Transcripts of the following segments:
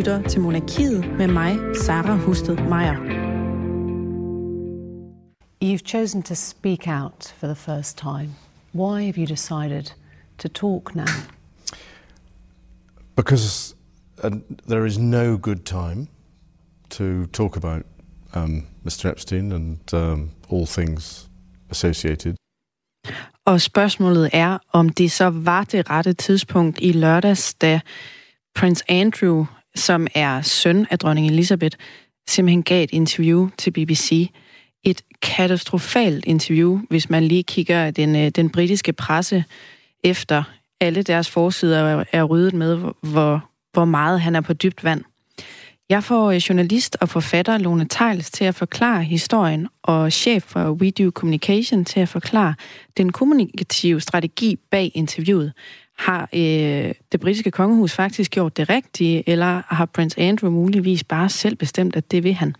lytter til Monarkiet med mig, Sara Husted Meier. You've chosen to speak out for the first time. Why have you decided to talk now? Because uh, there is no good time to talk about um, Mr. Epstein and um, all things associated. Og spørgsmålet er, om det så var det rette tidspunkt i lørdags, da Prince Andrew, som er søn af dronning Elizabeth, simpelthen gav et interview til BBC. Et katastrofalt interview, hvis man lige kigger den, øh, den britiske presse efter alle deres forsider er ryddet med, hvor, hvor meget han er på dybt vand. Jeg får øh, journalist og forfatter Lone Tejls til at forklare historien, og chef for WeDo Communication til at forklare den kommunikative strategi bag interviewet. Har øh, det britiske kongehus faktisk gjort det rigtige, eller har prins Andrew muligvis bare selv bestemt, at det vil han?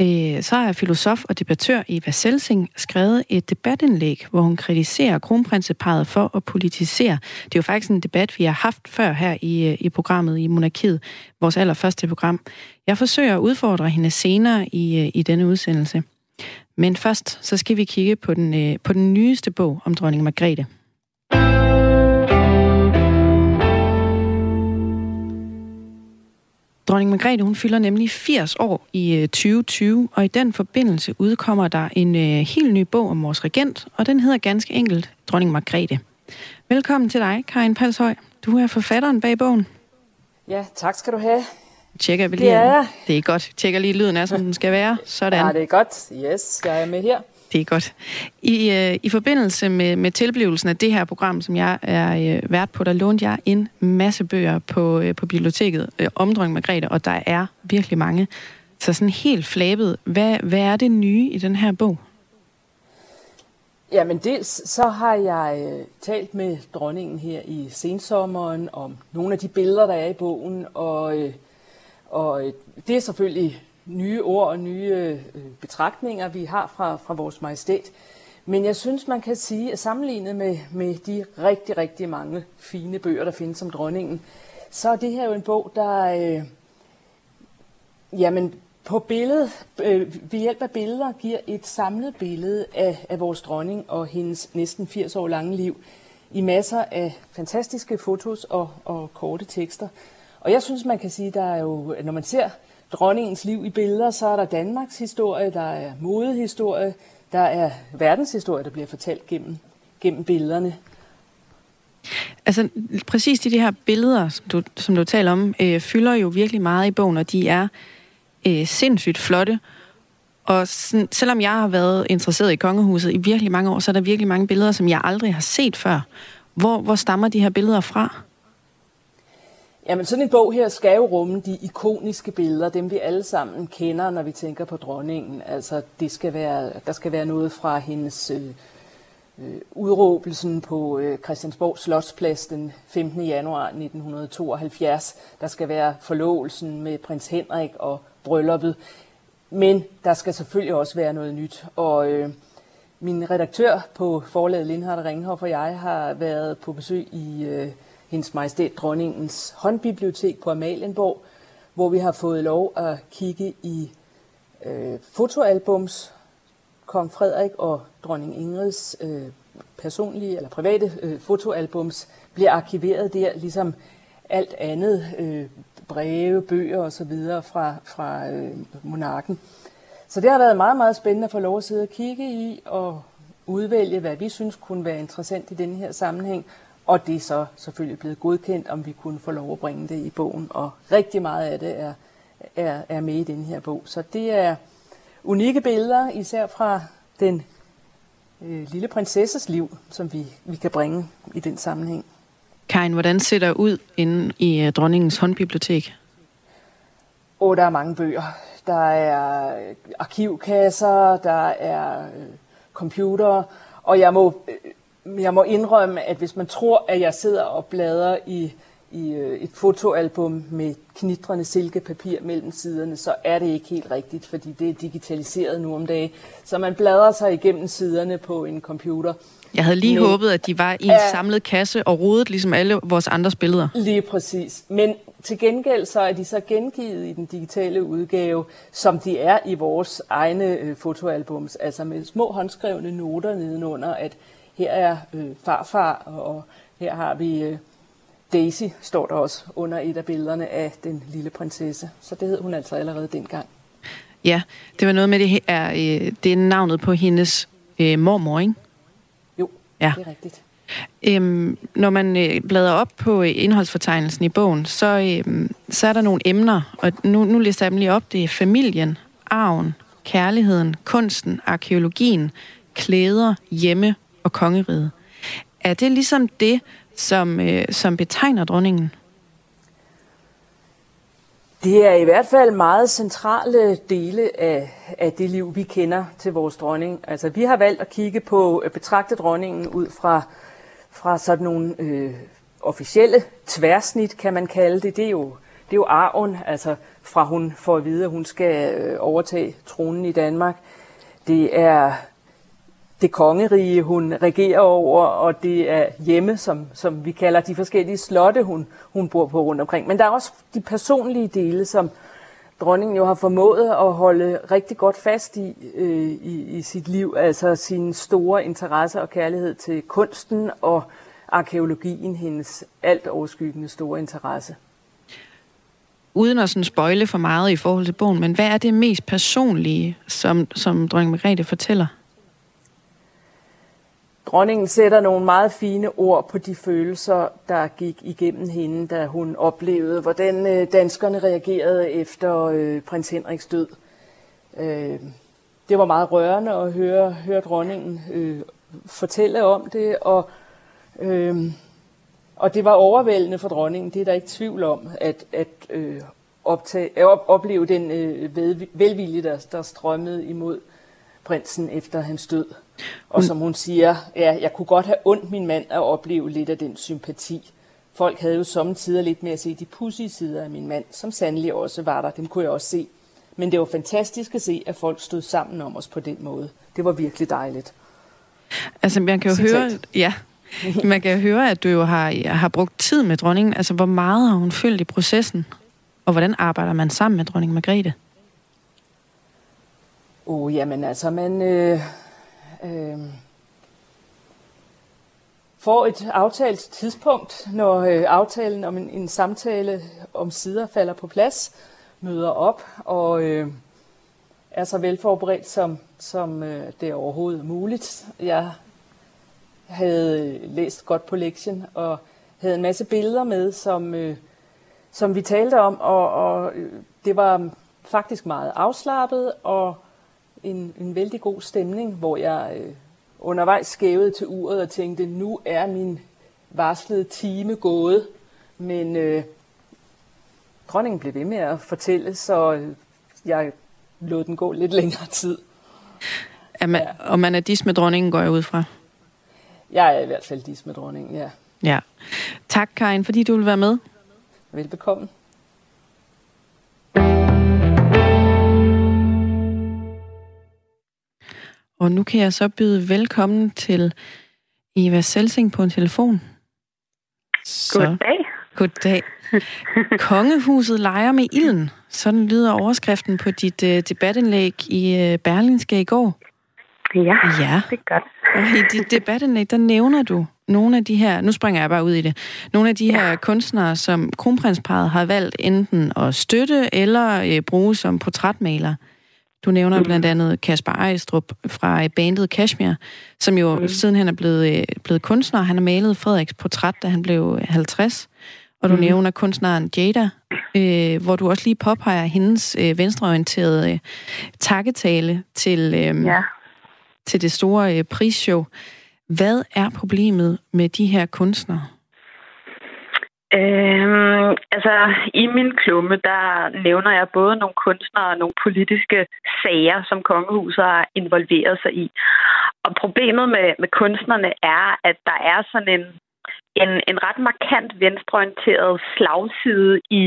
Øh, så er filosof og debattør Eva Selsing skrevet et debatindlæg, hvor hun kritiserer kronprinseparet for at politisere. Det er jo faktisk en debat, vi har haft før her i, øh, i programmet i Monarkiet, vores allerførste program. Jeg forsøger at udfordre hende senere i, øh, i denne udsendelse. Men først så skal vi kigge på den, øh, på den nyeste bog om dronning Margrethe. Dronning Margrethe, hun fylder nemlig 80 år i 2020, øh, og i den forbindelse udkommer der en øh, helt ny bog om vores regent, og den hedder ganske enkelt Dronning Margrethe. Velkommen til dig, Karin Palshøj. Du er forfatteren bag bogen. Ja, tak skal du have. Tjekker vi lige. Det er, det er godt. Tjekker lige lyden af, som den skal være. Sådan. Ja, det er godt. Yes, jeg er med her. Det er godt. I, øh, i forbindelse med, med tilblivelsen af det her program, som jeg er øh, vært på, der lånte jeg en masse bøger på, øh, på biblioteket øh, om dronning Margrethe, og der er virkelig mange. Så sådan helt flabet, hvad, hvad er det nye i den her bog? Jamen dels så har jeg øh, talt med dronningen her i sensommeren om nogle af de billeder, der er i bogen, og, øh, og øh, det er selvfølgelig nye ord og nye øh, betragtninger, vi har fra, fra vores majestæt. Men jeg synes, man kan sige, at sammenlignet med, med de rigtig, rigtig mange fine bøger, der findes om dronningen, så er det her jo en bog, der øh, jamen, på billedet, øh, ved hjælp af billeder giver et samlet billede af, af vores dronning og hendes næsten 80 år lange liv i masser af fantastiske fotos og, og korte tekster. Og jeg synes, man kan sige, der er jo, når man ser dronningens liv i billeder, så er der Danmarks historie, der er modehistorie, der er verdenshistorie, der bliver fortalt gennem, gennem billederne. Altså præcis de, de her billeder, som du, som du taler om, øh, fylder jo virkelig meget i bogen, og de er øh, sindssygt flotte. Og sådan, selvom jeg har været interesseret i kongehuset i virkelig mange år, så er der virkelig mange billeder, som jeg aldrig har set før. Hvor, hvor stammer de her billeder fra? Jamen sådan en bog her skal jo rumme de ikoniske billeder, dem vi alle sammen kender, når vi tænker på dronningen. Altså det skal være, der skal være noget fra hendes øh, øh udråbelsen på øh, Christiansborg Slotsplads den 15. januar 1972. Der skal være forlovelsen med prins Henrik og brylluppet. Men der skal selvfølgelig også være noget nyt. Og øh, min redaktør på forlaget Lindhardt Ringhoff og jeg har været på besøg i øh, hendes majestæt dronningens håndbibliotek på Amalienborg, hvor vi har fået lov at kigge i øh, fotoalbums. Kong Frederik og dronning Ingrids øh, personlige eller private øh, fotoalbums bliver arkiveret der, ligesom alt andet, øh, breve, bøger osv. fra, fra øh, monarken. Så det har været meget, meget spændende at få lov at sidde og kigge i og udvælge, hvad vi synes kunne være interessant i denne her sammenhæng, og det er så selvfølgelig blevet godkendt, om vi kunne få lov at bringe det i bogen. Og rigtig meget af det er, er, er med i den her bog. Så det er unikke billeder, især fra den øh, lille prinsesses liv, som vi, vi kan bringe i den sammenhæng. Karin, hvordan ser det ud inde i uh, dronningens håndbibliotek? Åh, oh, der er mange bøger. Der er arkivkasser, der er øh, computer, og jeg må øh, jeg må indrømme, at hvis man tror, at jeg sidder og bladrer i, i øh, et fotoalbum med knitrende silkepapir mellem siderne, så er det ikke helt rigtigt, fordi det er digitaliseret nu om dagen. Så man bladrer sig igennem siderne på en computer. Jeg havde lige Men, håbet, at de var i en ja, samlet kasse og rodet ligesom alle vores andres billeder. Lige præcis. Men til gengæld så er de så gengivet i den digitale udgave, som de er i vores egne øh, fotoalbums, altså med små håndskrevne noter nedenunder, at her er øh, farfar, og her har vi øh, Daisy, står der også under et af billederne af den lille prinsesse. Så det hed hun altså allerede dengang. Ja, det var noget med, det er, øh, det er navnet på hendes øh, mormor, ikke? Jo, ja. det er rigtigt. Øhm, når man øh, bladrer op på øh, indholdsfortegnelsen i bogen, så, øh, så er der nogle emner, og nu, nu lister jeg dem lige op. Det er familien, arven, kærligheden, kunsten, arkeologien, klæder, hjemme og kongeriget. Er det ligesom det, som, øh, som betegner dronningen? Det er i hvert fald meget centrale dele af, af det liv, vi kender til vores dronning. Altså, vi har valgt at kigge på, at betragte dronningen ud fra, fra sådan nogle øh, officielle tværsnit, kan man kalde det. Det er jo, det er jo arven, altså fra hun får at vide, at hun skal øh, overtage tronen i Danmark. Det er det kongerige, hun regerer over, og det er hjemme, som, som vi kalder de forskellige slotte, hun, hun bor på rundt omkring. Men der er også de personlige dele, som dronningen jo har formået at holde rigtig godt fast i, øh, i, i sit liv, altså sin store interesse og kærlighed til kunsten og arkeologien, hendes alt overskyggende store interesse. Uden at sådan spøjle for meget i forhold til bogen, men hvad er det mest personlige, som, som dronning Margrethe fortæller? Dronningen sætter nogle meget fine ord på de følelser, der gik igennem hende, da hun oplevede, hvordan øh, danskerne reagerede efter øh, prins Henriks død. Øh, det var meget rørende at høre, høre dronningen fortælle om det, og, og det var overvældende for dronningen. Det er der ikke tvivl om, at, at optage, op, opleve den velvilje, der, der strømmede imod prinsen efter hans død. Og som hun siger, ja, jeg kunne godt have ondt min mand at opleve lidt af den sympati. Folk havde jo samtidig lidt med at se de pudsige sider af min mand, som sandelig også var der. Dem kunne jeg også se. Men det var fantastisk at se, at folk stod sammen om os på den måde. Det var virkelig dejligt. Altså, man kan jo Citat. høre, ja, man kan jo høre, at du jo har, har brugt tid med dronningen. Altså, hvor meget har hun følt i processen? Og hvordan arbejder man sammen med dronning Margrethe? Oh, jamen altså, man, øh, øh, får et aftalt tidspunkt, når øh, aftalen om en, en samtale om sider falder på plads, møder op og øh, er så velforberedt, som, som øh, det er overhovedet muligt. Jeg havde øh, læst godt på lektien og havde en masse billeder med, som, øh, som vi talte om, og, og øh, det var faktisk meget afslappet og en, en vældig god stemning, hvor jeg øh, undervejs skævede til uret og tænkte, nu er min varslede time gået. Men øh, dronningen blev ved med at fortælle, så øh, jeg lod den gå lidt længere tid. Er man, ja. Og man er dis med dronningen, går jeg ud fra? Jeg er i hvert fald dis med dronningen, ja. Ja. Tak, Karin, fordi du vil være med. Velbekomme. Og nu kan jeg så byde velkommen til Eva Selsing på en telefon. Så. Goddag. Goddag. Kongehuset leger med ilden. Sådan lyder overskriften på dit uh, debatindlæg i uh, Berlingske i går. Ja, ja, det er godt. Og i dit debatindlæg, der nævner du nogle af de her, nu springer jeg bare ud i det, nogle af de ja. her kunstnere, som kronprinsparet har valgt enten at støtte eller uh, bruge som portrætmaler. Du nævner mm. blandt andet Kasper Ejstrup fra bandet Kashmir, som jo mm. siden han er blevet, øh, blevet kunstner. Han har malet Frederiks portræt, da han blev 50. Og du mm. nævner kunstneren Jada, øh, hvor du også lige påpeger hendes øh, venstreorienterede øh, takketale til, øh, ja. til det store øh, prisshow. Hvad er problemet med de her kunstnere? Øhm, altså, i min klumme, der nævner jeg både nogle kunstnere og nogle politiske sager, som kongehuset har involveret sig i. Og problemet med, med kunstnerne er, at der er sådan en en, en ret markant venstreorienteret slagside i,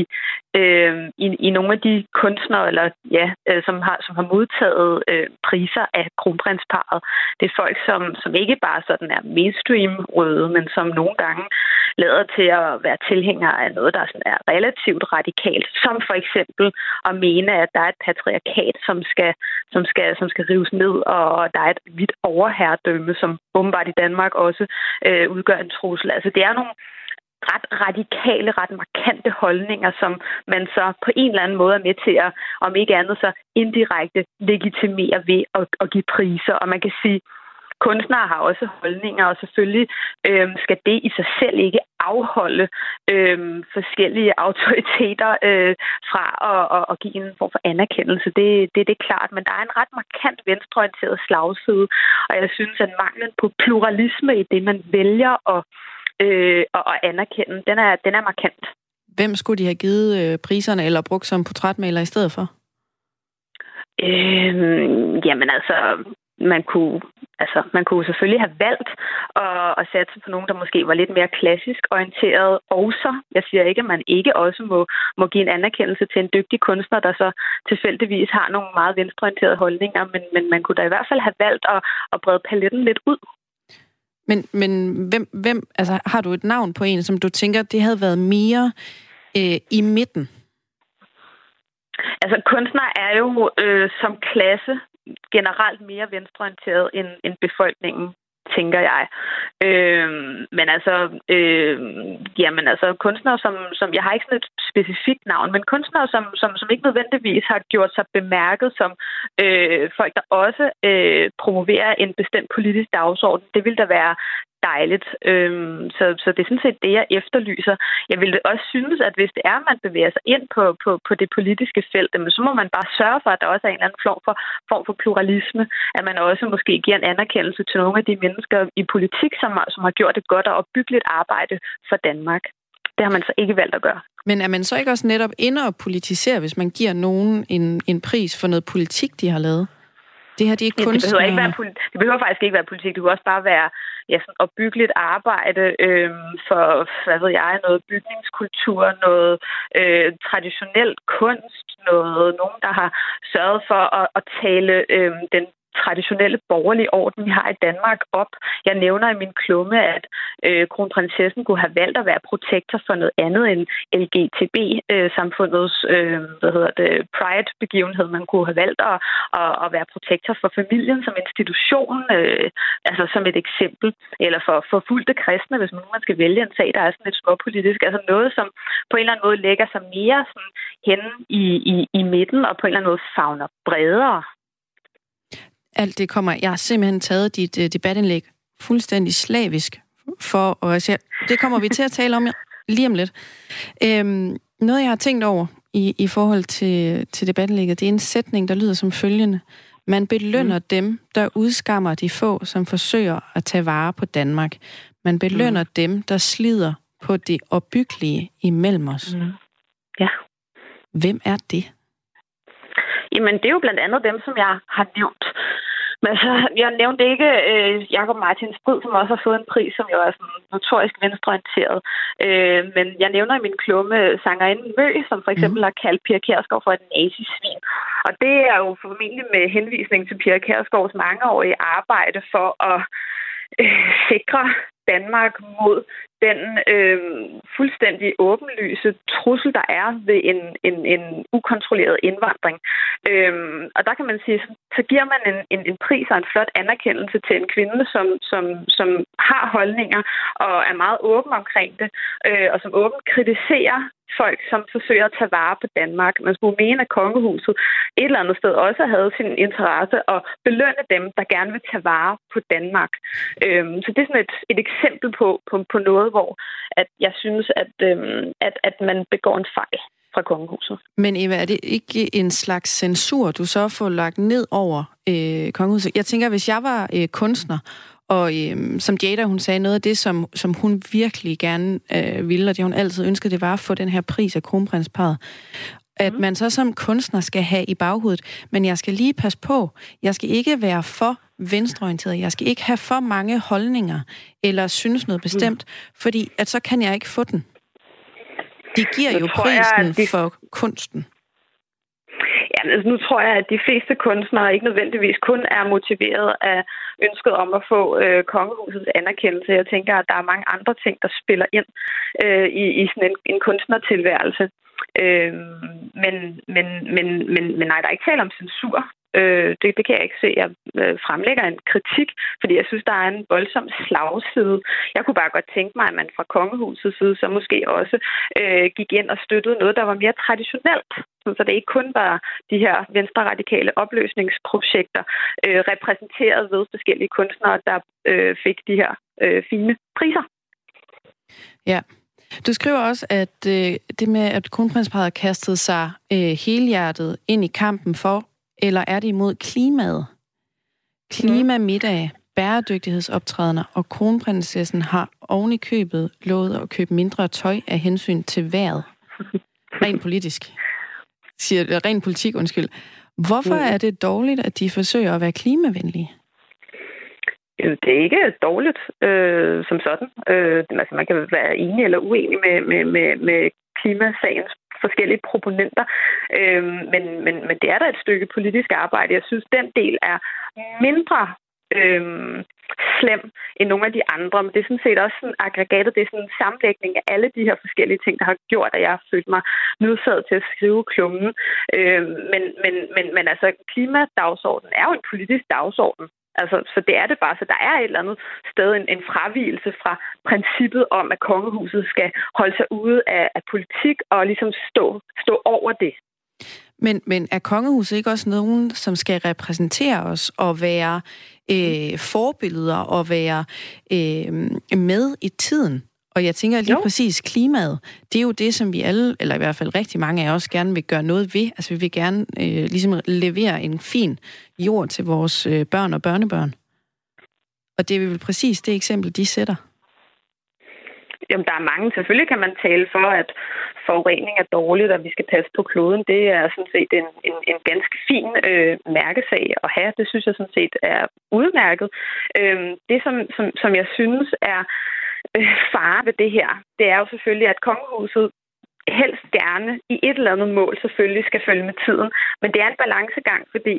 øh, i, i nogle af de kunstnere, eller, ja, øh, som, har, som har modtaget øh, priser af kronprinsparet. Det er folk, som, som ikke bare sådan er mainstream-røde, men som nogle gange lader til at være tilhængere af noget, der sådan er relativt radikalt, som for eksempel at mene, at der er et patriarkat, som skal, som skal, som skal rives ned, og der er et vidt overherredømme, som åbenbart i Danmark også øh, udgør en trussel. Altså det er nogle ret radikale, ret markante holdninger, som man så på en eller anden måde er med til at, om ikke andet så indirekte legitimere ved at, at give priser. Og man kan sige, kunstnere har også holdninger, og selvfølgelig øh, skal det i sig selv ikke afholde øh, forskellige autoriteter øh, fra at, at, at give en form for anerkendelse. Det, det, det er klart, men der er en ret markant venstreorienteret slagside, og jeg synes, at manglen på pluralisme i det, man vælger at, øh, at, anerkende, den er, den er markant. Hvem skulle de have givet øh, priserne eller brugt som portrætmaler i stedet for? Øh, jamen altså, man kunne, altså, man kunne selvfølgelig have valgt at, at satse på nogen, der måske var lidt mere klassisk orienteret. Også, jeg siger ikke, at man ikke også må, må give en anerkendelse til en dygtig kunstner, der så tilfældigvis har nogle meget venstreorienterede holdninger, men, men man kunne da i hvert fald have valgt at, at brede paletten lidt ud. Men, men hvem, hvem, altså, har du et navn på en, som du tænker, det havde været mere øh, i midten? Altså kunstner er jo øh, som klasse generelt mere venstreorienteret end, end befolkningen tænker jeg. Øh, men altså, øh, jamen altså kunstnere, som, som, jeg har ikke sådan et specifikt navn, men kunstnere, som, som, som ikke nødvendigvis har gjort sig bemærket som øh, folk, der også øh, promoverer en bestemt politisk dagsorden, det vil der være dejligt. Øhm, så, så det er sådan set det, jeg efterlyser. Jeg vil også synes, at hvis det er, at man bevæger sig ind på, på, på det politiske felt, så må man bare sørge for, at der også er en eller anden form for, form for pluralisme. At man også måske giver en anerkendelse til nogle af de mennesker i politik, som, som har gjort et godt og opbyggeligt arbejde for Danmark. Det har man så ikke valgt at gøre. Men er man så ikke også netop inde og politisere, hvis man giver nogen en, en pris for noget politik, de har lavet? Det har de ikke ja, det behøver, ikke være, det behøver faktisk ikke være politik. Det kunne også bare være ja, sådan opbyggeligt arbejde øh, for, hvad ved jeg, noget bygningskultur, noget øh, traditionel kunst, noget, nogen, der har sørget for at, at tale øh, den traditionelle borgerlige orden, vi har i Danmark, op. Jeg nævner i min klumme, at øh, kronprinsessen kunne have valgt at være protektor for noget andet end LGTB-samfundets øh, hvad hedder det, pride-begivenhed. Man kunne have valgt at, at, at være protektor for familien som institution, øh, altså som et eksempel, eller for forfulgte kristne, hvis man, man skal vælge en sag, der er sådan lidt småpolitisk. Altså noget, som på en eller anden måde lægger sig mere sådan hen i, i, i midten, og på en eller anden måde fagner bredere alt det kommer... Jeg har simpelthen taget dit uh, debatindlæg fuldstændig slavisk for og altså, det kommer vi til at tale om lige om lidt. Øhm, noget, jeg har tænkt over i, i forhold til, til debatindlægget, det er en sætning, der lyder som følgende. Man belønner mm. dem, der udskammer de få, som forsøger at tage vare på Danmark. Man belønner mm. dem, der slider på det opbyggelige imellem os. Mm. Ja. Hvem er det? Jamen, det er jo blandt andet dem, som jeg har nævnt. Men så, jeg nævnte ikke øh, Jakob Martin Strid, som også har fået en pris, som jo er sådan notorisk venstreorienteret. Øh, men jeg nævner i min klumme sangerinden Mø, som for eksempel mm. har kaldt Pia Kjærsgaard for et nazisvin. Og det er jo formentlig med henvisning til Pia Kjærsgaards mangeårige arbejde for at øh, sikre Danmark mod den øh, fuldstændig åbenlyse trussel, der er ved en, en, en ukontrolleret indvandring. Øh, og der kan man sige, så giver man en, en, en pris og en flot anerkendelse til en kvinde, som, som, som har holdninger og er meget åben omkring det, øh, og som åbent kritiserer folk, som forsøger at tage vare på Danmark. Man skulle mene, at kongehuset et eller andet sted også havde sin interesse og belønne dem, der gerne vil tage vare på Danmark. Øhm, så det er sådan et, et eksempel på, på, på noget, hvor at jeg synes, at, øhm, at, at man begår en fejl fra kongehuset. Men Eva, er det ikke en slags censur, du så får lagt ned over øh, kongehuset? Jeg tænker, hvis jeg var øh, kunstner, og øhm, som Jada, hun sagde, noget af det, som, som hun virkelig gerne øh, ville, og det hun altid ønskede, det var at få den her pris af kronprinsparet. At mm. man så som kunstner skal have i baghovedet, men jeg skal lige passe på, jeg skal ikke være for venstreorienteret. Jeg skal ikke have for mange holdninger, eller synes noget bestemt, mm. fordi at så kan jeg ikke få den. Det giver jo prisen jeg, de... for kunsten. Ja, altså, nu tror jeg, at de fleste kunstnere ikke nødvendigvis kun er motiveret af ønsket om at få øh, kongehusets anerkendelse. Jeg tænker, at der er mange andre ting, der spiller ind øh, i, i sådan en, en kunstnertilværelse. Øh, men, men, men, men, men nej, der er ikke tale om censur. Øh, det, det kan jeg ikke se. Jeg øh, fremlægger en kritik, fordi jeg synes, der er en voldsom slagside. Jeg kunne bare godt tænke mig, at man fra kongehusets side så måske også øh, gik ind og støttede noget, der var mere traditionelt. Så det ikke kun var de her venstre-radikale opløsningsprojekter øh, repræsenteret ved forskellige kunstnere, der øh, fik de her øh, fine priser. Ja, du skriver også, at øh, det med, at kronprinsparet kastede sig øh, helhjertet ind i kampen for eller er det imod klimaet? Klimamiddag, bæredygtighedsoptrædener og kronprinsessen har oven i købet lovet at købe mindre tøj af hensyn til vejret. Rent politisk. Siger, rent politik, undskyld. Hvorfor mm. er det dårligt, at de forsøger at være klimavenlige? Det er ikke dårligt øh, som sådan. Øh, altså, man kan være enig eller uenig med, med, med, med klimasagens forskellige proponenter. Øh, men, men, men det er da et stykke politisk arbejde. Jeg synes, den del er mindre øh, slem end nogle af de andre. Men det er sådan set også sådan aggregatet, det er sådan en sammenlægning af alle de her forskellige ting, der har gjort, at jeg har følt mig nødsaget til at skrive klummen. Øh, men, men, men, men altså, klimadagsordenen er jo en politisk dagsorden. Altså, så det er det bare. Så der er et eller andet sted en, en fravielse fra princippet om, at kongehuset skal holde sig ude af, af politik og ligesom stå, stå over det. Men, men er kongehuset ikke også nogen, som skal repræsentere os og være øh, forbilleder og være øh, med i tiden? Og jeg tænker lige jo. præcis klimaet, det er jo det, som vi alle, eller i hvert fald rigtig mange af os, gerne vil gøre noget ved. Altså vi vil gerne øh, ligesom levere en fin jord til vores øh, børn og børnebørn. Og det er vel præcis det eksempel, de sætter. Jamen, der er mange. Selvfølgelig kan man tale for, at forurening er dårligt, og vi skal passe på kloden. Det er sådan set en, en, en ganske fin øh, mærkesag at have. Det synes jeg sådan set er udmærket. Øh, det, som, som, som jeg synes er øh, fare ved det her, det er jo selvfølgelig, at kongehuset helst gerne i et eller andet mål selvfølgelig skal følge med tiden. Men det er en balancegang, fordi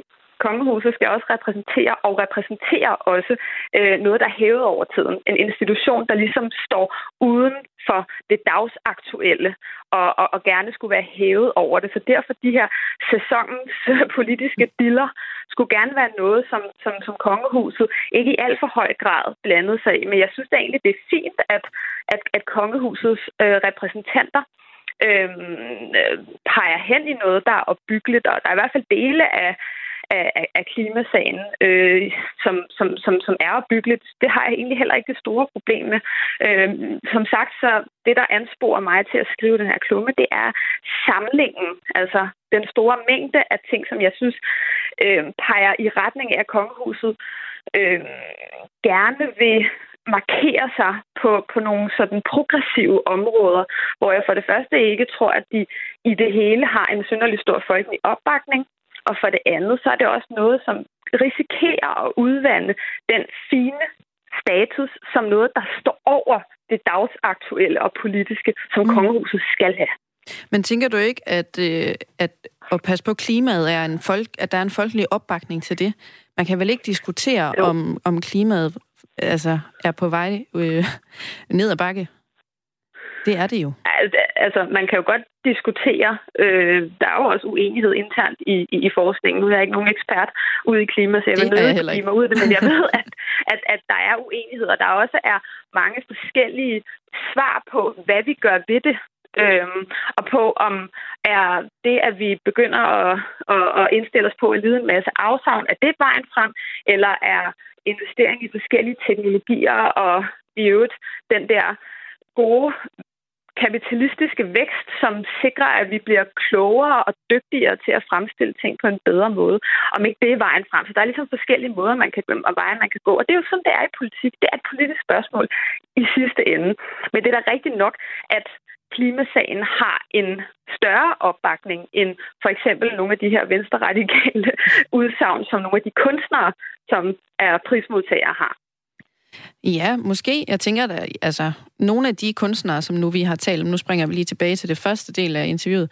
kongehuset skal også repræsentere og repræsenterer også øh, noget, der er hævet over tiden. En institution, der ligesom står uden for det dagsaktuelle og, og, og gerne skulle være hævet over det. Så derfor de her sæsonens øh, politiske diller skulle gerne være noget, som, som, som kongehuset ikke i alt for høj grad blandede sig i. Men jeg synes da egentlig, det er fint, at, at, at kongehusets øh, repræsentanter øhm, øh, peger hen i noget, der er opbyggeligt, og der er i hvert fald dele af, af, af klimasagen, øh, som, som, som, som er opbyggeligt. Det har jeg egentlig heller ikke det store problem med. Øh, som sagt, så det, der ansporer mig til at skrive den her klumme, det er samlingen, altså den store mængde af ting, som jeg synes øh, peger i retning af kongehuset, øh, gerne vil markere sig på, på nogle sådan progressive områder, hvor jeg for det første ikke tror, at de i det hele har en synderlig stor folkelig opbakning. Og for det andet, så er det også noget, som risikerer at udvande den fine status som noget, der står over det dagsaktuelle og politiske, som mm. kongehuset skal have. Men tænker du ikke, at, øh, at at passe på klimaet er en folk, at der er en folkelig opbakning til det? Man kan vel ikke diskutere, om, om klimaet altså, er på vej øh, ned ad bakke? Det er det jo. Altså, man kan jo godt diskutere. Øh, der er jo også uenighed internt i, i, i forskningen. Nu er jeg ikke nogen ekspert ude i klima, så jeg vil nødt mig ud af det, men jeg ved, at, at, at der er uenighed, og der også er mange forskellige svar på, hvad vi gør ved det. Øhm, og på om er det, at vi begynder at, at, at indstille os på at lide en masse afsavn, er det vejen frem, eller er investering i forskellige teknologier og i øvrigt den der gode kapitalistiske vækst, som sikrer, at vi bliver klogere og dygtigere til at fremstille ting på en bedre måde. Om ikke det er vejen frem. Så der er ligesom forskellige måder, man kan, og veje, man kan gå. Og det er jo sådan, det er i politik. Det er et politisk spørgsmål i sidste ende. Men det er da rigtigt nok, at klimasagen har en større opbakning end for eksempel nogle af de her venstreradikale udsagn, som nogle af de kunstnere, som er prismodtagere har. Ja, måske. Jeg tænker, at altså, nogle af de kunstnere, som nu vi har talt om, nu springer vi lige tilbage til det første del af interviewet,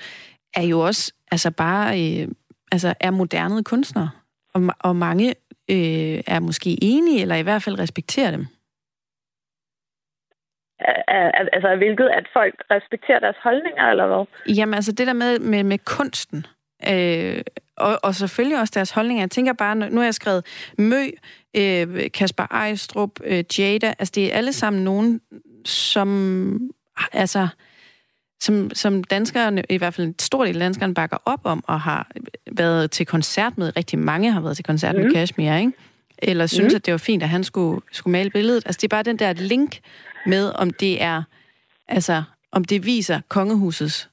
er jo også altså bare øh, altså, er moderne kunstnere. Og, og mange øh, er måske enige, eller i hvert fald respekterer dem. Altså hvilket, at folk respekterer deres holdninger, eller hvad? Jamen altså det der med, med, med kunsten, øh, og, og selvfølgelig også deres holdninger. Jeg tænker bare, nu har jeg skrevet Mø, øh, Kasper Ejstrup, øh, Jada, altså det er alle sammen nogen, som altså som, som danskerne, i hvert fald en stor del af danskerne, bakker op om og har været til koncert med. Rigtig mange har været til koncert mm. med Kashmir, ikke? Eller synes, mm. at det var fint, at han skulle, skulle male billedet. Altså, det er bare den der link med, om det er, altså, om det viser kongehusets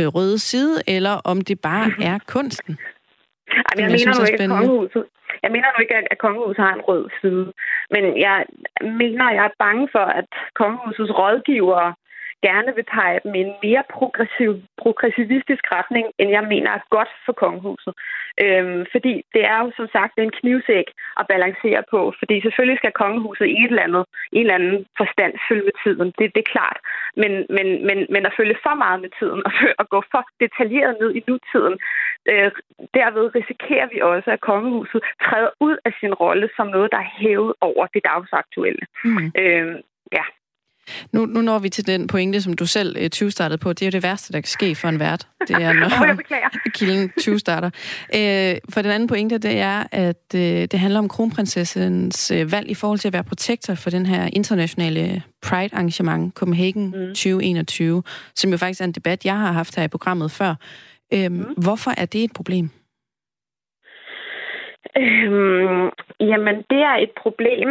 øh, røde side, eller om det bare er kunsten. Ej, men jeg, jeg mener nu ikke, at kongehuset, jeg mener nu ikke, at kongehuset har en rød side. Men jeg mener, jeg er bange for, at kongehusets rådgivere gerne vil pege dem i en mere progressiv, progressivistisk retning, end jeg mener er godt for kongehuset. Øhm, fordi det er jo som sagt en knivsæk at balancere på, fordi selvfølgelig skal kongehuset i et eller andet, en eller anden forstand følge med tiden. Det, det er klart. Men, men, men, men at følge for meget med tiden og at gå for detaljeret ned i nutiden, øh, derved risikerer vi også, at kongehuset træder ud af sin rolle som noget, der er hævet over det dagsaktuelle. Mm. Øhm, ja, nu, nu når vi til den pointe, som du selv øh, 20 startede på. Det er jo det værste, der kan ske for en vært. Det er, når kilden 20 starter. Øh, for den anden pointe, det er, at øh, det handler om kronprinsessens øh, valg i forhold til at være protektor for den her internationale Pride-arrangement, Copenhagen mm. 2021, som jo faktisk er en debat, jeg har haft her i programmet før. Øh, mm. Hvorfor er det et problem? Øhm, jamen, det er et problem,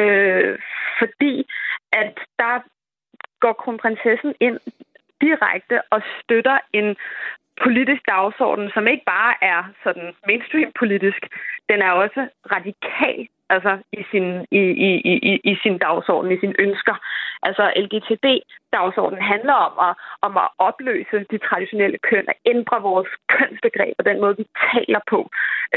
øh, fordi at der går kronprinsessen ind direkte og støtter en politisk dagsorden, som ikke bare er sådan mainstream politisk, den er også radikal altså i sin, i, i, i, i sin dagsorden, i sine ønsker. Altså LGTB-dagsordenen handler om at, om at opløse de traditionelle køn, at ændre vores kønsbegreb og den måde, vi taler på.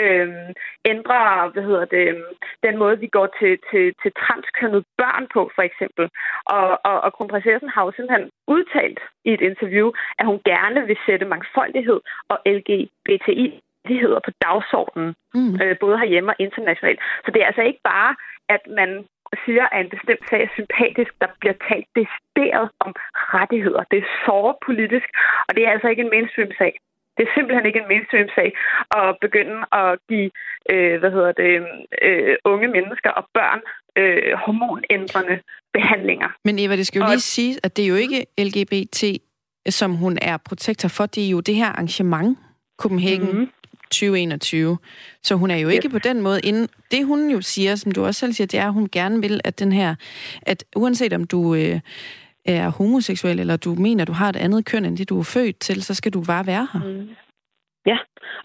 Øhm, ændre, hvad hedder det, øhm, den måde, vi går til, til, til transkønnet børn på, for eksempel. Og, og, og kronprinsessen har jo simpelthen udtalt i et interview, at hun gerne vil sætte mangfoldighed og LGBTI rettigheder på dagsordenen, mm. øh, både herhjemme og internationalt. Så det er altså ikke bare, at man siger, at en bestemt sag er sympatisk, der bliver talt decideret om rettigheder. Det er så politisk, og det er altså ikke en mainstream-sag. Det er simpelthen ikke en mainstream-sag at begynde at give øh, hvad hedder det, øh, unge mennesker og børn øh, hormonændrende behandlinger. Men Eva, det skal jo og... lige sige, at det er jo ikke LGBT, som hun er protektor for. Det er jo det her arrangement, Copenhagen mm-hmm. 2021. Så hun er jo ikke yes. på den måde inden. Det hun jo siger, som du også selv siger, det er, at hun gerne vil, at den her, at uanset om du øh, er homoseksuel, eller du mener, du har et andet køn, end det du er født til, så skal du bare være her. Mm. Ja,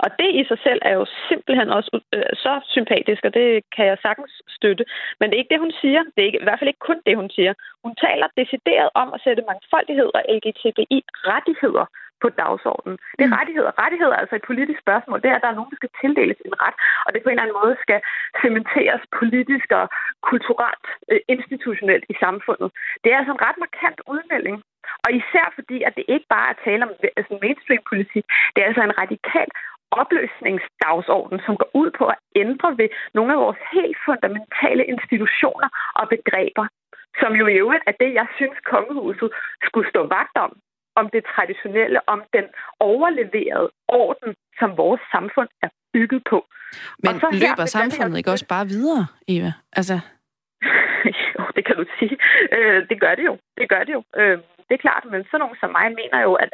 og det i sig selv er jo simpelthen også øh, så sympatisk, og det kan jeg sagtens støtte. Men det er ikke det, hun siger. Det er ikke, i hvert fald ikke kun det, hun siger. Hun taler decideret om at sætte mangfoldighed og LGTBI-rettigheder på dagsordenen. Det er mm. rettigheder. Rettigheder er altså et politisk spørgsmål. Det er, at der er nogen, der skal tildeles en ret, og det på en eller anden måde skal cementeres politisk og kulturelt, øh, institutionelt i samfundet. Det er altså en ret markant udmelding. Og især fordi, at det ikke bare er tale om altså mainstream-politik, det er altså en radikal opløsningsdagsorden, som går ud på at ændre ved nogle af vores helt fundamentale institutioner og begreber, som jo i øvrigt er det, jeg synes, kongehuset skulle stå vagt om om det traditionelle, om den overleverede orden, som vores samfund er bygget på. Men så løber her, samfundet ikke også bare videre, Eva? Altså... jo, det kan du sige. Øh, det gør det jo. Det gør det jo. Øh, det er klart, men sådan nogen som mig mener jo, at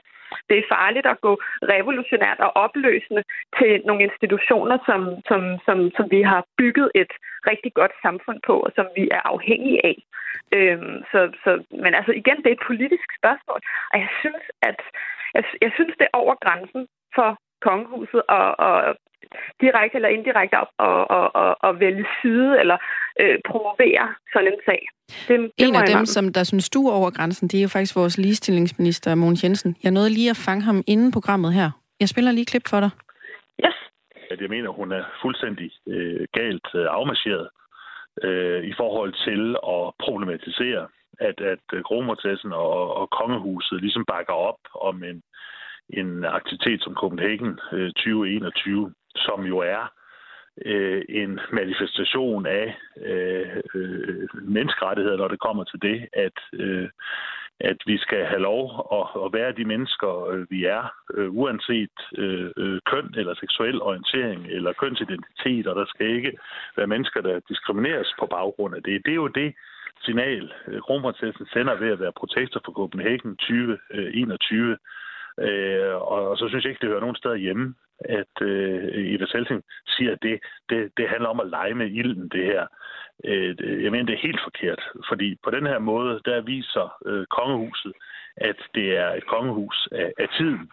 det er farligt at gå revolutionært og opløsende til nogle institutioner, som, som, som, som vi har bygget et rigtig godt samfund på, og som vi er afhængige af. Øhm, så, så, men altså igen, det er et politisk spørgsmål, og jeg synes, at jeg, jeg synes, det er over grænsen for kongehuset og, og direkte eller indirekte op og, og, og, og vælge side eller øh, promovere sådan en sag. Det, det en af dem, som der synes du over grænsen, det er jo faktisk vores ligestillingsminister, Mogens Jensen. Jeg nåede lige at fange ham inden programmet her. Jeg spiller lige klip for dig. Yes. At jeg mener, hun er fuldstændig øh, galt øh, afmarcheret øh, i forhold til at problematisere, at, at kronprocessen og, og kongehuset ligesom bakker op om en, en aktivitet som Copenhagen øh, 2021, som jo er øh, en manifestation af øh, øh, menneskerettigheder, når det kommer til det, at, øh, at vi skal have lov at, at være de mennesker, øh, vi er, øh, uanset øh, øh køn eller seksuel orientering eller kønsidentitet, og der skal ikke være mennesker, der diskrimineres på baggrund af det. Det er jo det signal, øh, kronprinsessen sender ved at være protester for Copenhagen 2021. Øh, og så synes jeg ikke, det hører nogen steder hjemme at øh, Eva Selting siger, at det, det, det handler om at lege med ilden, det her. Øh, jeg mener, det er helt forkert, fordi på den her måde, der viser øh, kongehuset, at det er et kongehus af, af tiden.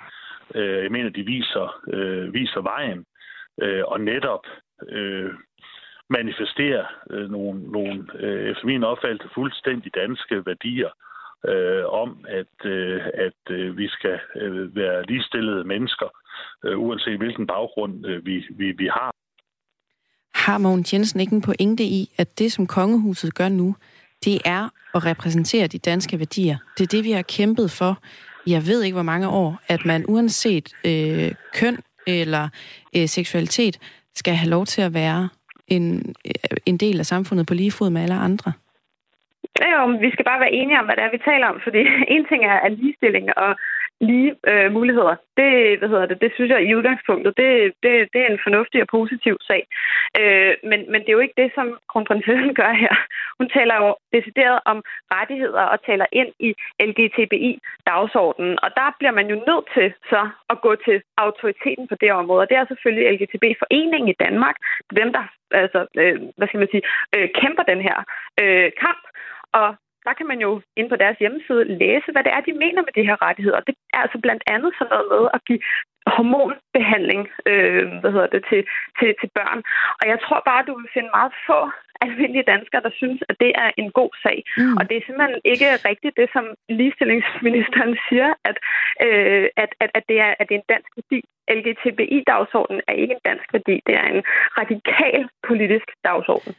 Øh, jeg mener, de viser, øh, viser vejen, øh, og netop øh, manifesterer øh, nogle, nogle øh, efter min opfattelse, fuldstændig danske værdier, øh, øh, om, at, øh, at øh, vi skal øh, være ligestillede mennesker, øh, uanset hvilken baggrund øh, vi, vi, vi har. Har Mogens Jensen ikke en pointe i, at det, som kongehuset gør nu, det er at repræsentere de danske værdier. Det er det, vi har kæmpet for, jeg ved ikke hvor mange år, at man uanset øh, køn eller øh, seksualitet, skal have lov til at være en, øh, en del af samfundet på lige fod med alle andre. Ja, jo, vi skal bare være enige om, hvad det er, vi taler om, fordi en ting er, er ligestilling og lige øh, muligheder. Det, hvad hedder det, det synes jeg i udgangspunktet, det, det, det er en fornuftig og positiv sag. Øh, men, men det er jo ikke det, som kronprinsessen gør her. Hun taler jo decideret om rettigheder og taler ind i LGTBI-dagsordenen. Og der bliver man jo nødt til så at gå til autoriteten på det område. Og det er selvfølgelig LGTB-foreningen i Danmark, dem der altså, øh, hvad skal man sige, øh, kæmper den her øh, kamp. Og der kan man jo ind på deres hjemmeside læse, hvad det er, de mener med de her rettigheder. Det er altså blandt andet sådan noget med at give hormonbehandling øh, hvad hedder det, til, til, til børn. Og jeg tror bare, du vil finde meget få almindelige danskere, der synes, at det er en god sag. Mm. Og det er simpelthen ikke rigtigt det, som ligestillingsministeren siger, at, øh, at, at, at, det er, at det er en dansk værdi. LGTBI-dagsordenen er ikke en dansk værdi. Det er en radikal politisk dagsorden.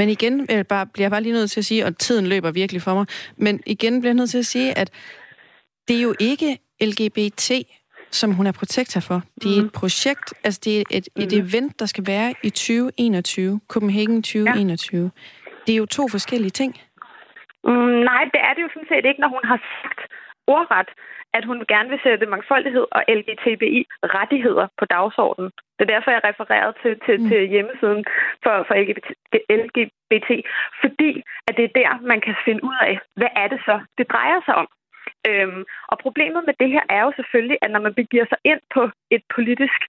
Men igen jeg bare, bliver jeg bare lige nødt til at sige, og tiden løber virkelig for mig, men igen bliver jeg nødt til at sige, at det er jo ikke LGBT, som hun er protektor for. Det er mm. et projekt, altså det er et, et mm. event, der skal være i 2021, Copenhagen 2021. Ja. Det er jo to forskellige ting. Mm, nej, det er det jo sådan set ikke, når hun har sagt ordret, at hun gerne vil sætte mangfoldighed og LGTBI-rettigheder på dagsordenen. Det er derfor, jeg refererede til, til, mm. til hjemmesiden for, for LGBT, LGBT, fordi at det er der, man kan finde ud af, hvad er det så, det drejer sig om. Øhm, og problemet med det her er jo selvfølgelig, at når man begiver sig ind på et politisk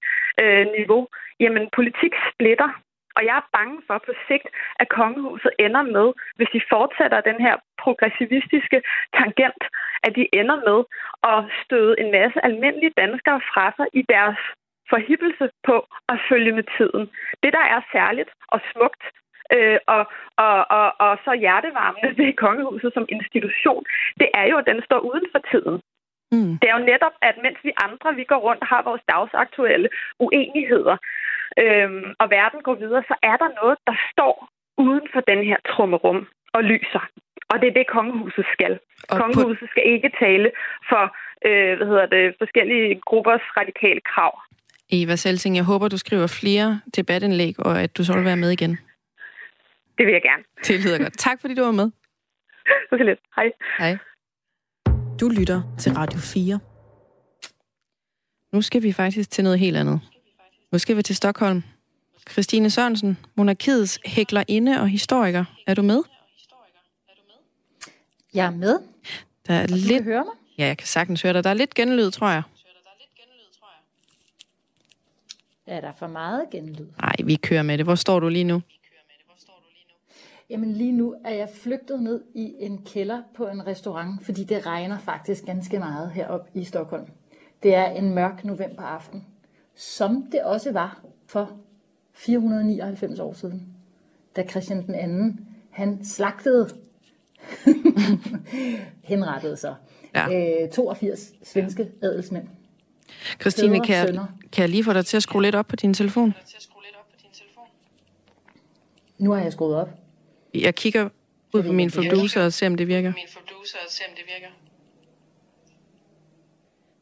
øh, niveau, jamen politik splitter. Og jeg er bange for på sigt, at kongehuset ender med, hvis de fortsætter den her progressivistiske tangent, at de ender med at støde en masse almindelige danskere fra sig i deres forhippelse på at følge med tiden. Det, der er særligt og smukt øh, og, og, og, og så hjertevarmende ved kongehuset som institution, det er jo, at den står uden for tiden. Mm. Det er jo netop, at mens vi andre, vi går rundt og har vores dagsaktuelle uenigheder, øhm, og verden går videre, så er der noget, der står uden for den her trummerum og lyser. Og det er det, kongehuset skal. Og kongehuset på... skal ikke tale for øh, hvad hedder det, forskellige gruppers radikale krav. Eva Selting, jeg håber, du skriver flere debatindlæg, og at du så vil være med igen. Det vil jeg gerne. Det lyder godt. Tak, fordi du var med. Så lidt. Hej. Hej. Du lytter til Radio 4. Nu skal vi faktisk til noget helt andet. Nu skal vi til Stockholm. Christine Sørensen, monarkiets hæklerinde og historiker. Er du med? Jeg er med. Der er og lidt... kan høre mig? Ja, jeg kan sagtens høre dig. Der er lidt genlyd, tror jeg. Er der for meget genlyd? Nej, vi kører med det. Hvor står du lige nu? Jamen lige nu er jeg flygtet ned i en kælder på en restaurant, fordi det regner faktisk ganske meget heroppe i Stockholm. Det er en mørk novemberaften, som det også var for 499 år siden, da Christian den anden, han slagtede, henrettede sig, ja. øh, 82 svenske adelsmænd. Christine, kan jeg, kan jeg lige få dig til at skrue lidt op på din telefon? Nu har jeg skruet op. Jeg kigger ud på min producer og ser, om det virker. Min producer og ser, om det virker.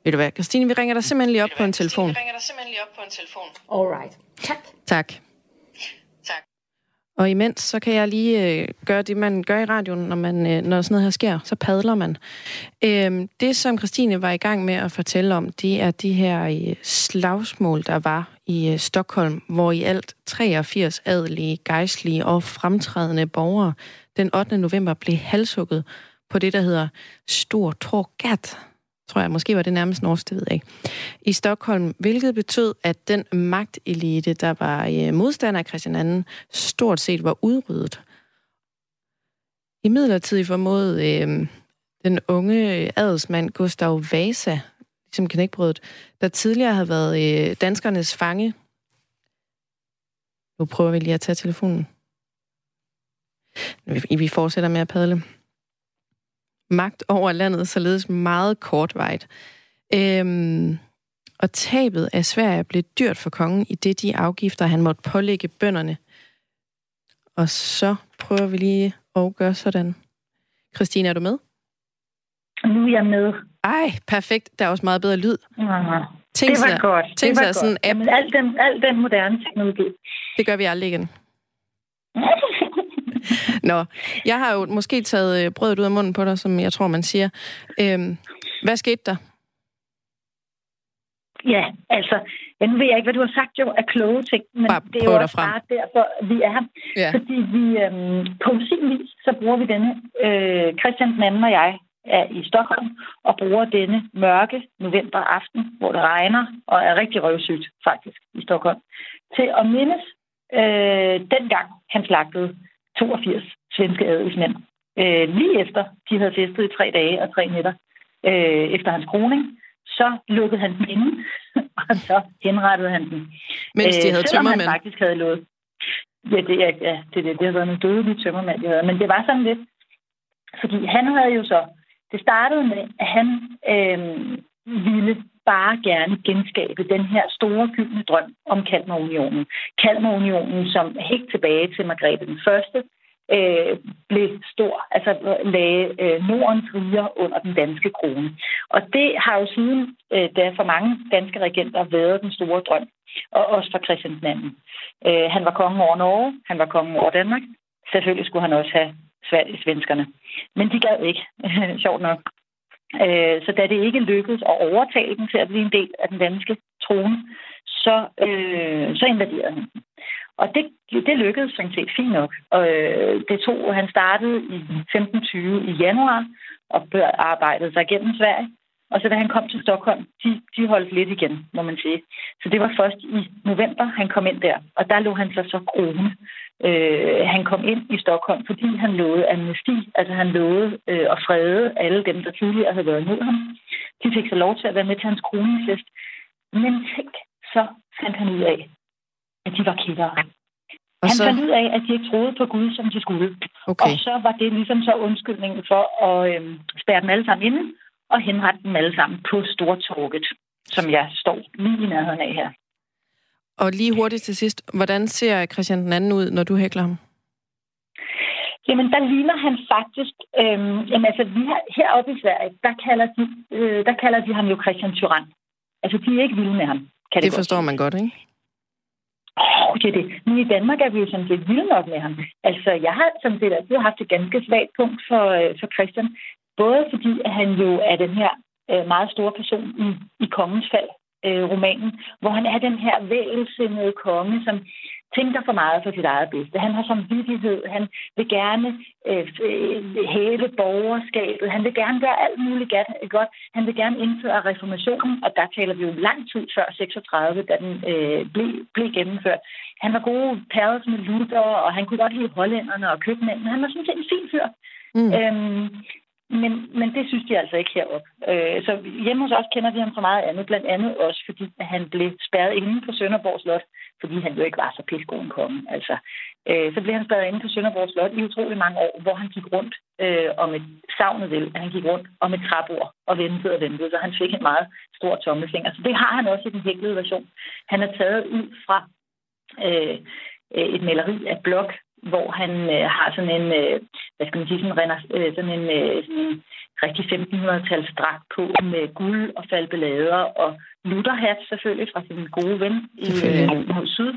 Ved du hvad, Christine, vi ringer dig simpelthen lige op på en telefon. Vi ringer dig simpelthen lige op på en telefon. Alright. Tak. Tak. Tak. Og imens, så kan jeg lige øh, gøre det, man gør i radioen, når, man, øh, når sådan noget her sker. Så padler man. Øh, det, som Christine var i gang med at fortælle om, det er de her øh, slagsmål, der var i øh, Stockholm, hvor i alt 83 adelige, gejstlige og fremtrædende borgere den 8. november blev halshugget på det, der hedder Stor Torgat tror jeg, måske var det nærmest norsk, det ved jeg ikke, i Stockholm, hvilket betød, at den magtelite, der var øh, modstander af Christian II, stort set var udryddet. I midlertid formåede øh, den unge øh, adelsmand Gustav Vasa, ligesom knækbrødet, der tidligere havde været øh, danskernes fange. Nu prøver vi lige at tage telefonen. Vi, vi fortsætter med at padle magt over landet, således meget kortvejt. Øhm, og tabet af Sverige blev dyrt for kongen i det de afgifter, han måtte pålægge bønderne. Og så prøver vi lige at gøre sådan. Christine, er du med? Nu er jeg med. Ej, perfekt. Der er også meget bedre lyd. Aha. Tænk det var sig, godt. Tænk det var sig sådan app. Jamen, al den, al den moderne teknologi. Det gør vi aldrig igen. Nå, jeg har jo måske taget øh, brødet ud af munden på dig, som jeg tror, man siger. Øhm, hvad skete der? Ja, altså, jeg nu ved jeg ikke, hvad du har sagt jo af kloge ting, men bare det er jo også bare derfor, vi er her. Ja. Fordi vi øhm, på sin vis, så bruger vi denne, øh, Christian den anden og jeg er i Stockholm, og bruger denne mørke november aften, hvor det regner, og er rigtig røvsygt faktisk i Stockholm, til at mindes øh, dengang han slagtede 82 svenske adelsmænd. Øh, lige efter de havde festet i tre dage og tre nætter øh, efter hans kroning, så lukkede han den inde, og så henrettede han den. Mens de havde øh, tømmermænd? han faktisk havde lovet. Ja, det, er, ja, det, det, det har været nogle dødelige tømmermænd, de havde. Men det var sådan lidt, fordi han havde jo så, det startede med, at han øh, ville bare gerne genskabe den her store gyldne drøm om Kalmarunionen. Kalmarunionen, som helt tilbage til Margrethe den Første, øh, blev stor, altså lagde øh, Nordens riger under den danske krone. Og det har jo siden, øh, der for mange danske regenter, været den store drøm, og også for Christian II. Øh, han var kongen over Norge, han var kongen over Danmark. Selvfølgelig skulle han også have Sverige svenskerne. Men de gad ikke, sjovt nok. Øh, så da det ikke lykkedes at overtale dem til at blive en del af den danske trone, så, øh, så invaderede han Og det, det lykkedes sådan set fint nok. Og øh, det tog, han startede i 1520 i januar og arbejdede sig gennem Sverige. Og så da han kom til Stockholm, de, de holdt lidt igen, må man sige. Så det var først i november, han kom ind der. Og der lå han sig så krone. Øh, han kom ind i Stockholm, fordi han lovede amnesti. Altså han lovede øh, at frede alle dem, der tidligere havde været imod ham. De fik så lov til at være med til hans kronefest. Men tænk, så fandt han ud af, at de var kættere. Han så... fandt ud af, at de ikke troede på Gud, som de skulle. Okay. Og så var det ligesom så undskyldningen for at øh, spærre dem alle sammen inde og henrette dem alle sammen på Stortorget, som jeg står lige i nærheden af her. Og lige hurtigt til sidst, hvordan ser Christian den anden ud, når du hækler ham? Jamen, der ligner han faktisk... Øhm, jamen, altså, vi har, heroppe i Sverige, der kalder, de, øh, der kalder de ham jo Christian Tyrann. Altså, de er ikke vilde med ham. Kan det, det forstår man godt, ikke? Åh, oh, det er det. Men i Danmark er vi jo sådan set vilde nok med ham. Altså, jeg har sådan set altid haft et ganske svagt punkt for, øh, for Christian. Både fordi, at han jo er den her øh, meget store person i, i kongens fald, øh, romanen, hvor han er den her vælsindede konge, som tænker for meget for sit eget bedste. Han har samvittighed, han vil gerne øh, hæve borgerskabet, han vil gerne gøre alt muligt godt, han vil gerne indføre reformationen, og der taler vi jo lang tid før 36, da den øh, blev, blev gennemført. Han var gode pærdes med Luther, og han kunne godt lide hollænderne og købmændene. Han var sådan set en fin fyr. Mm. Øhm, men, men det synes de altså ikke herop. Øh, så hjemme hos os kender vi ham for meget andet, blandt andet også fordi at han blev spærret inde på Sønderborg Slot, fordi han jo ikke var så pissegod en konge. Altså, øh, så blev han spærret inde på Sønderborg Slot i utrolig mange år, hvor han gik rundt øh, om et savnet vel, at han gik rundt om et træbord og ventede og ventede, så han fik en meget stor tommelfinger. Så det har han også i den hæklede version. Han er taget ud fra øh, øh et maleri af blok hvor han øh, har sådan en, øh, hvad skal man sige, sådan, øh, sådan en, øh, sådan en rigtig 1500-tals dragt på med guld og falbelader og lutterhat selvfølgelig fra sin gode ven i øh, mod syd.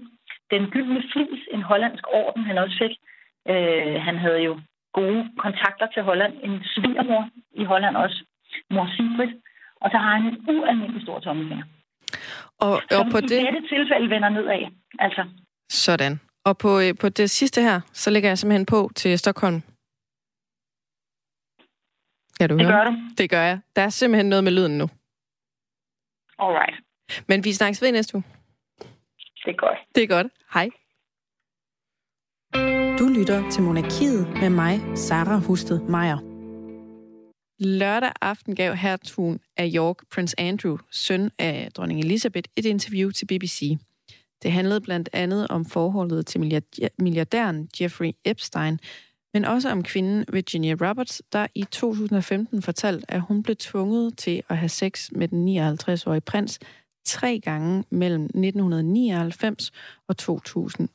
Den gyldne flis, en hollandsk orden, han også fik. Øh, han havde jo gode kontakter til Holland. En svigermor i Holland også, mor Sigrid. Og så har han en ualmindelig stor tommelfinger. Og, og på i det... dette tilfælde vender nedad. Altså. Sådan. Og på, øh, på det sidste her, så lægger jeg simpelthen på til Stockholm. Kan du det høre? gør du. Det gør jeg. Der er simpelthen noget med lyden nu. Alright. Men vi snakkes ved næste uge. Det er godt. Det er godt. Hej. Du lytter til Monarkiet med mig, Sara Husted Meier. Lørdag aften gav hertugen af York, Prince Andrew, søn af dronning Elizabeth, et interview til BBC. Det handlede blandt andet om forholdet til milliardæren Jeffrey Epstein, men også om kvinden Virginia Roberts, der i 2015 fortalte, at hun blev tvunget til at have sex med den 59-årige prins tre gange mellem 1999 og 2001.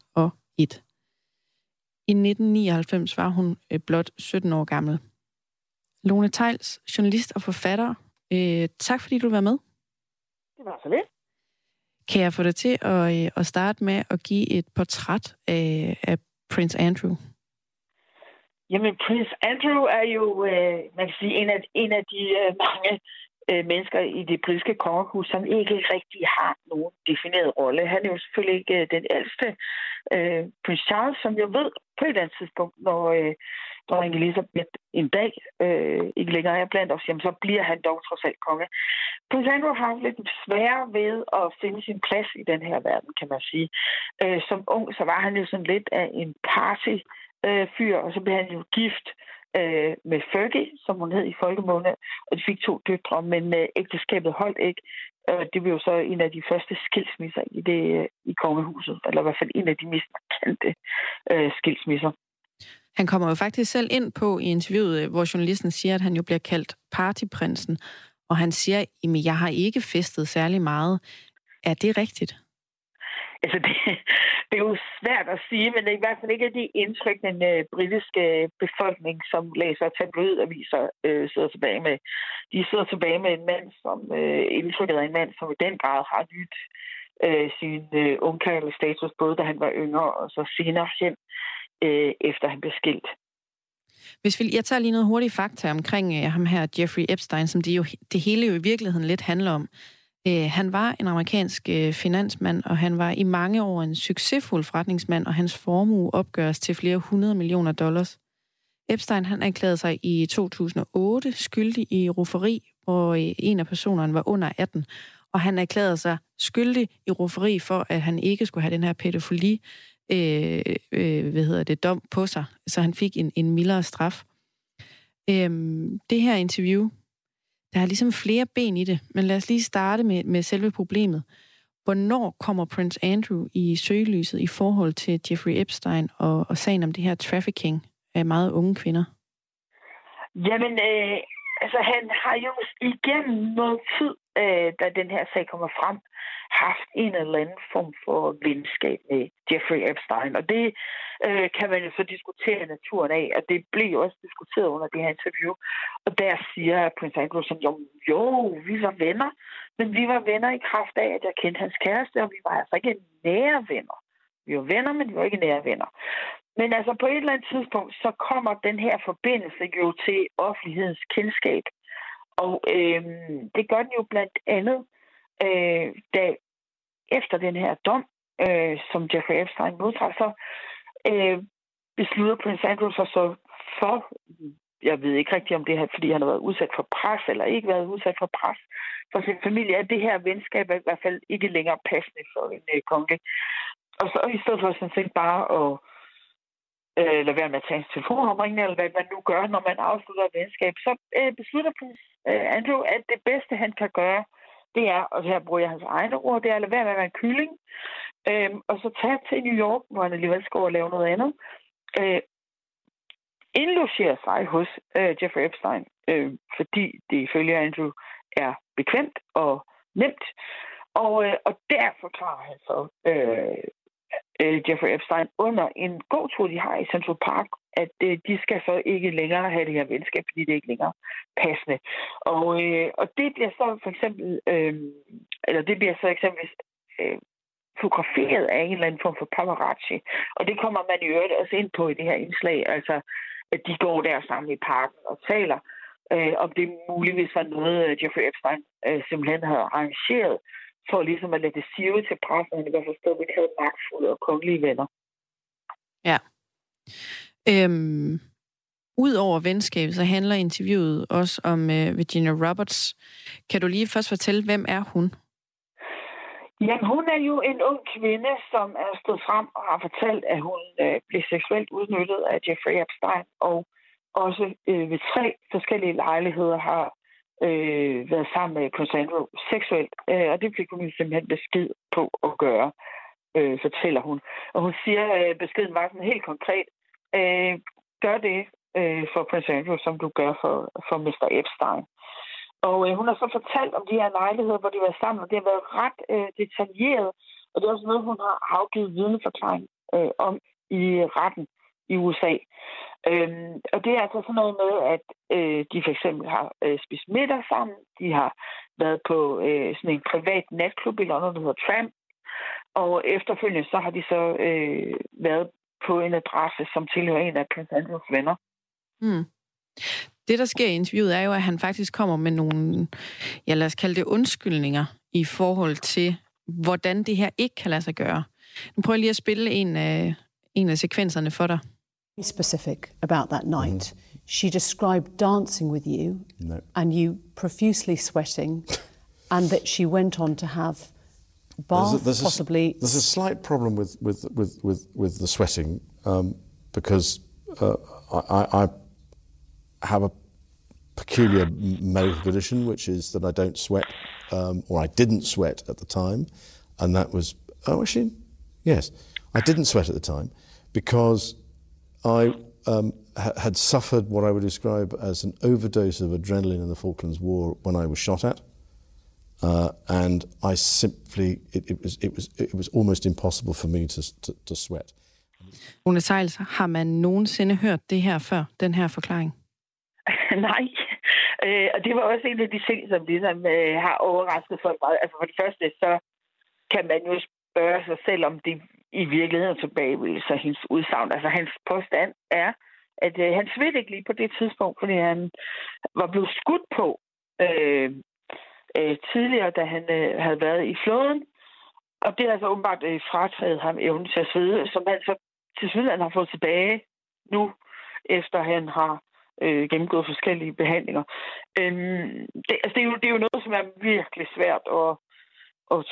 I 1999 var hun øh, blot 17 år gammel. Lone Tejls, journalist og forfatter, øh, tak fordi du var med. Det var så lidt. Kan jeg få dig til at, øh, at starte med at give et portræt af, af Prince Andrew? Jamen, Prince Andrew er jo, øh, man kan sige, en af, en af de øh, mange øh, mennesker i det britiske kongehus, som ikke rigtig har nogen defineret rolle. Han er jo selvfølgelig ikke øh, den ældste. Øh, prins Charles, som jeg ved på et eller andet tidspunkt, når øh, dronning Elisabeth en dag øh, ikke længere er blandt os, jamen, så bliver han dog trods alt konge. Prins Andrew har lidt sværere ved at finde sin plads i den her verden, kan man sige. Øh, som ung, så var han jo sådan lidt af en party øh, fyr, og så blev han jo gift øh, med Fergie, som hun hed i folkemåne, og de fik to døtre, men øh, ægteskabet holdt ikke. Øh, det blev jo så en af de første skilsmisser i, det, øh, i kongehuset, eller i hvert fald en af de mest markante øh, skilsmisser. Han kommer jo faktisk selv ind på i interviewet, øh, hvor journalisten siger, at han jo bliver kaldt partyprinsen, og han siger, at jeg har ikke festet særlig meget. Er det rigtigt? Altså, det, det er jo svært at sige, men det er i hvert fald ikke det indtryk, den øh, britiske øh, befolkning, som læser tabloidaviser, øh, sidder tilbage med. De sidder tilbage med en mand, som øh, indtrykket af en mand, som i den grad har nyt øh, sin øh, ungkarlige status, både da han var yngre og så senere hen, øh, efter han blev skilt. Hvis vi, jeg tager lige noget hurtigt fakta omkring øh, ham her, Jeffrey Epstein, som det, jo, det hele jo i virkeligheden lidt handler om. Øh, han var en amerikansk øh, finansmand, og han var i mange år en succesfuld forretningsmand, og hans formue opgøres til flere hundrede millioner dollars. Epstein han anklagede sig i 2008 skyldig i rufferi, hvor øh, en af personerne var under 18, og han erklærede sig skyldig i rufferi for, at han ikke skulle have den her pædofili øh, øh, hvad hedder det, dom på sig, så han fik en, en mildere straf. Øh, det her interview, der er ligesom flere ben i det, men lad os lige starte med, med selve problemet. Hvornår kommer Prince Andrew i søgelyset i forhold til Jeffrey Epstein og, og sagen om det her trafficking af meget unge kvinder? Jamen, øh, altså han har jo igennem noget tid, øh, da den her sag kommer frem, haft en eller anden form for venskab med Jeffrey Epstein. Og det øh, kan man jo så diskutere naturen af, og det blev jo også diskuteret under det her interview. Og der siger prins Andrew som jo, jo, vi var venner, men vi var venner i kraft af, at jeg kendte hans kæreste, og vi var altså ikke nære venner. Vi var venner, men vi var ikke nære venner. Men altså på et eller andet tidspunkt, så kommer den her forbindelse jo til offentlighedens kendskab. Og øh, det gør den jo blandt andet, øh, da efter den her dom, øh, som Jeffrey Epstein modtager, så øh, beslutter Prince Andrew sig så for, jeg ved ikke rigtigt om det her, fordi han har været udsat for pres, eller ikke været udsat for pres for sin familie, at det her venskab er i hvert fald ikke længere passende for en øh, konge. Og så i stedet for sådan set bare at øh, lade være med at tage en telefonopringning, eller hvad man nu gør, når man afslutter et venskab, så øh, beslutter prins øh, Andrew, at det bedste, han kan gøre, det er, og her bruger jeg hans egne ord, det er at lade være med at være en kylling, øhm, og så tage til New York, hvor han alligevel skal over og lave noget andet, øh, indlogere sig hos øh, Jeffrey Epstein, øh, fordi det ifølge Andrew er bekvemt og nemt. Og, øh, og der forklarer han så øh, øh, Jeffrey Epstein under en god tur, de har i Central Park, at øh, de skal så ikke længere have det her venskab, fordi det er ikke længere passende. Og, øh, og det bliver så for eksempel, øh, eller det bliver så eksempelvis øh, fotograferet af en eller anden form for paparazzi. Og det kommer man i øvrigt også ind på i det her indslag, altså at de går der sammen i parken og taler, øh, om det muligvis var noget, øh, Jeffrey Epstein øh, simpelthen havde arrangeret, for ligesom at lade det sive til pressen, at han i hvert fald stadigvæk havde magtfulde og kongelige venner. Ja. Øhm, Udover venskab, så handler interviewet også om øh, Virginia Roberts. Kan du lige først fortælle, hvem er hun? Jamen, hun er jo en ung kvinde, som er stået frem og har fortalt, at hun øh, blev seksuelt udnyttet af Jeffrey Epstein, og også øh, ved tre forskellige lejligheder har øh, været sammen med Cassandra seksuelt. Øh, og det fik hun simpelthen besked på at gøre, øh, fortæller hun. Og hun siger, at øh, beskeden var sådan helt konkret. Øh, gør det øh, for Prince Andrew, som du gør for, for Mr. Epstein. Og øh, hun har så fortalt om de her lejligheder, hvor de var sammen, og det har været ret øh, detaljeret. Og det er også noget, hun har afgivet vidneforklaring øh, om i retten i USA. Øhm, og det er altså sådan noget med, at øh, de for eksempel har øh, spist middag sammen. De har været på øh, sådan en privat natklub i London, der hedder Tramp. Og efterfølgende så har de så øh, været på en adresse, som tilhører en af Andrews venner. Mm. Det, der sker i interviewet, er jo, at han faktisk kommer med nogle, ja lad os kalde det undskyldninger i forhold til, hvordan det her ikke kan lade sig gøre. Nu prøver jeg lige at spille en af, en af sekvenserne for dig. Specific about that night. Mm. She described dancing with you No. and you profusely sweating, and that she went on to have bath, There's a, there's, possibly. a, there's a slight problem with, with, with, with, with the sweating um, because uh, I, I have a peculiar medical condition, which is that I don't sweat, um, or I didn't sweat at the time, and that was oh actually yes, I didn't sweat at the time because I um, ha- had suffered what I would describe as an overdose of adrenaline in the Falklands War when I was shot at. Uh, and I simply, it, it, was, it, was, it was almost impossible for me to, to, to sweat. Rune Sejls, har man nogensinde hørt det her før, den her forklaring? Nej. Øh, og det var også en af de ting, som ligesom øh, har overrasket folk meget. Altså for det første, så kan man jo spørge sig selv, om det i virkeligheden tilbageviser hendes udsagn. Altså hans påstand er, at øh, han svedte ikke lige på det tidspunkt, fordi han var blevet skudt på øh, øh, tidligere, da han øh, havde været i flåden. Og det har altså åbenbart øh, frataget ham evnen til at svede, som han så til sydland har fået tilbage nu, efter han har øh, gennemgået forskellige behandlinger. Øhm, det, altså, det, er jo, det er jo noget, som er virkelig svært at, at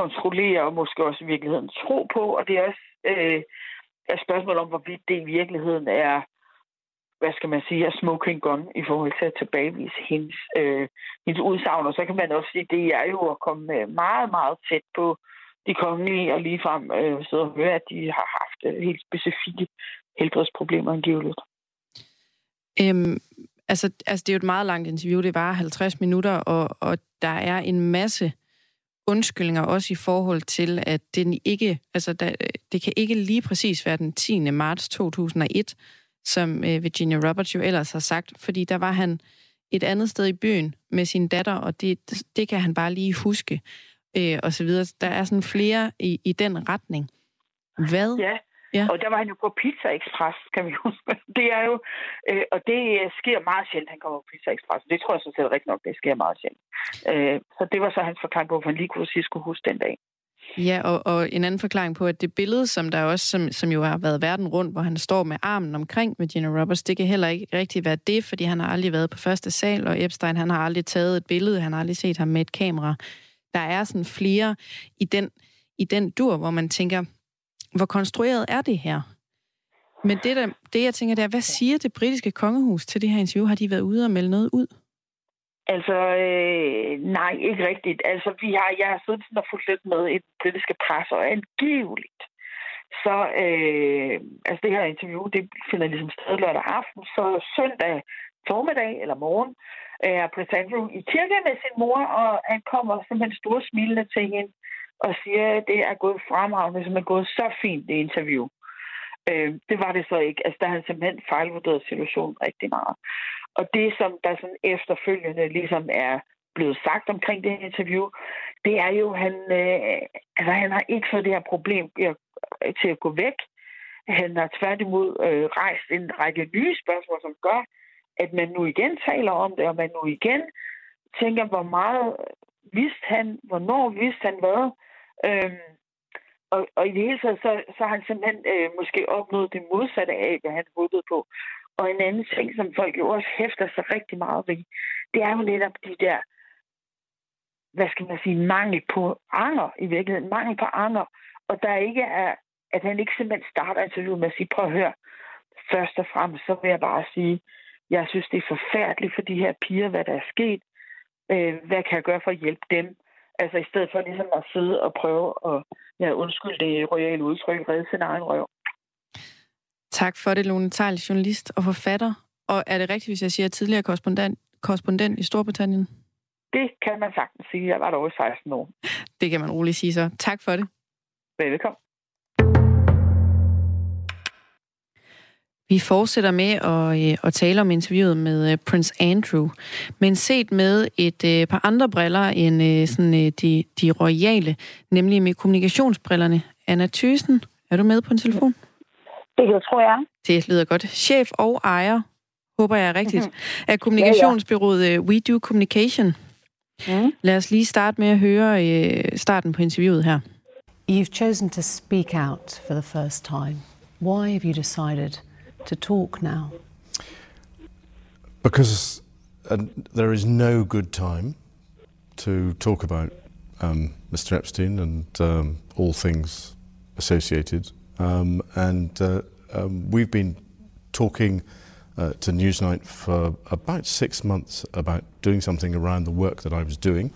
kontrollere, og måske også i virkeligheden tro på, og det er også øh, et spørgsmål om, hvorvidt det i virkeligheden er, hvad skal man sige, er smoking gun i forhold til at tilbagevise hendes, øh, hendes udsagn. Og så kan man også sige, at det er jo at komme meget, meget tæt på de kongelige, og ligefrem øh, sidde og høre, at de har haft øh, helt specifikke helbredsproblemer angiveligt. Øhm, altså, altså, det er jo et meget langt interview. Det var 50 minutter, og, og der er en masse undskyldninger også i forhold til, at den ikke, altså, der, øh, det kan ikke lige præcis være den 10. marts 2001, som øh, Virginia Roberts jo ellers har sagt, fordi der var han et andet sted i byen med sin datter, og det, det kan han bare lige huske, øh, og så videre. Der er sådan flere i, i den retning. Hvad? Ja, Ja. og der var han jo på Pizza Express, kan vi huske. Det er jo, øh, og det øh, sker meget sjældent, han kommer på Pizza Express. Det tror jeg sådan set rigtig nok, det sker meget sjældent. Øh, så det var så hans forklaring på, hvorfor han lige kunne sige, skulle huske den dag. Ja, og, og en anden forklaring på, at det billede, som der også, som, som jo har været verden rundt, hvor han står med armen omkring Virginia Roberts, det kan heller ikke rigtig være det, fordi han har aldrig været på første sal, og Epstein, han har aldrig taget et billede, han har aldrig set ham med et kamera. Der er sådan flere i den, i den dur, hvor man tænker, hvor konstrueret er det her? Men det, der, det jeg tænker, det er, hvad siger det britiske kongehus til det her interview? Har de været ude og melde noget ud? Altså, øh, nej, ikke rigtigt. Altså, vi har, jeg har siddet sådan og fulgt lidt med i den britiske pres, og angiveligt, så, øh, altså det her interview, det finder ligesom sted lørdag aften, så søndag formiddag eller morgen øh, er Prince Andrew i kirke med sin mor, og han kommer simpelthen store smilende til hende og siger, at det er gået fremragende, som er gået så fint, det interview. Øh, det var det så ikke. Altså, der har han simpelthen fejlvurderet situationen rigtig meget. Og det, som der sådan efterfølgende ligesom er blevet sagt omkring det her interview, det er jo, at han, øh, altså, han har ikke fået det her problem øh, til at gå væk. Han har tværtimod øh, rejst en række nye spørgsmål, som gør, at man nu igen taler om det, og man nu igen tænker, hvor meget vidste han, hvornår vidste han hvad. Øhm, og, og i det hele taget, så, så har han simpelthen øh, måske opnået det modsatte af, hvad han håbede på. Og en anden ting, som folk jo også hæfter sig rigtig meget ved, det er jo netop de der, hvad skal man sige, mangel på anger i virkeligheden. Mangel på anger. Og der ikke er, at han ikke simpelthen starter interviewet med at sige, prøv at høre, først og fremmest, så vil jeg bare sige, jeg synes, det er forfærdeligt for de her piger, hvad der er sket. Øh, hvad kan jeg gøre for at hjælpe dem? Altså i stedet for ligesom at sidde og prøve at, ja, undskyld det royale udtryk, redde sin egen røv. Tak for det, Lone Tejl, journalist og forfatter. Og er det rigtigt, hvis jeg siger tidligere korrespondent, korrespondent i Storbritannien? Det kan man sagtens sige. Jeg var der over 16 år. Det kan man roligt sige så. Tak for det. Velkommen. Vi fortsætter med at, øh, at tale om interviewet med øh, Prince Andrew, men set med et øh, par andre briller end sådan, de, de royale, nemlig med kommunikationsbrillerne. Anna Thysen, er du med på en telefon? Det tror jeg. Det lyder godt. Chef og ejer, håber jeg er rigtigt, mm-hmm. af kommunikationsbyrået. We Do Communication. Mm. Lad os lige starte med at høre starten på interviewet her. You've chosen to speak out for the first time. Why have you decided to talk now? Because uh, there is no good time to talk about um, Mr. Epstein and um, all things associated. Um, and uh, um, we've been talking uh, to Newsnight for about six months about doing something around the work that I was doing.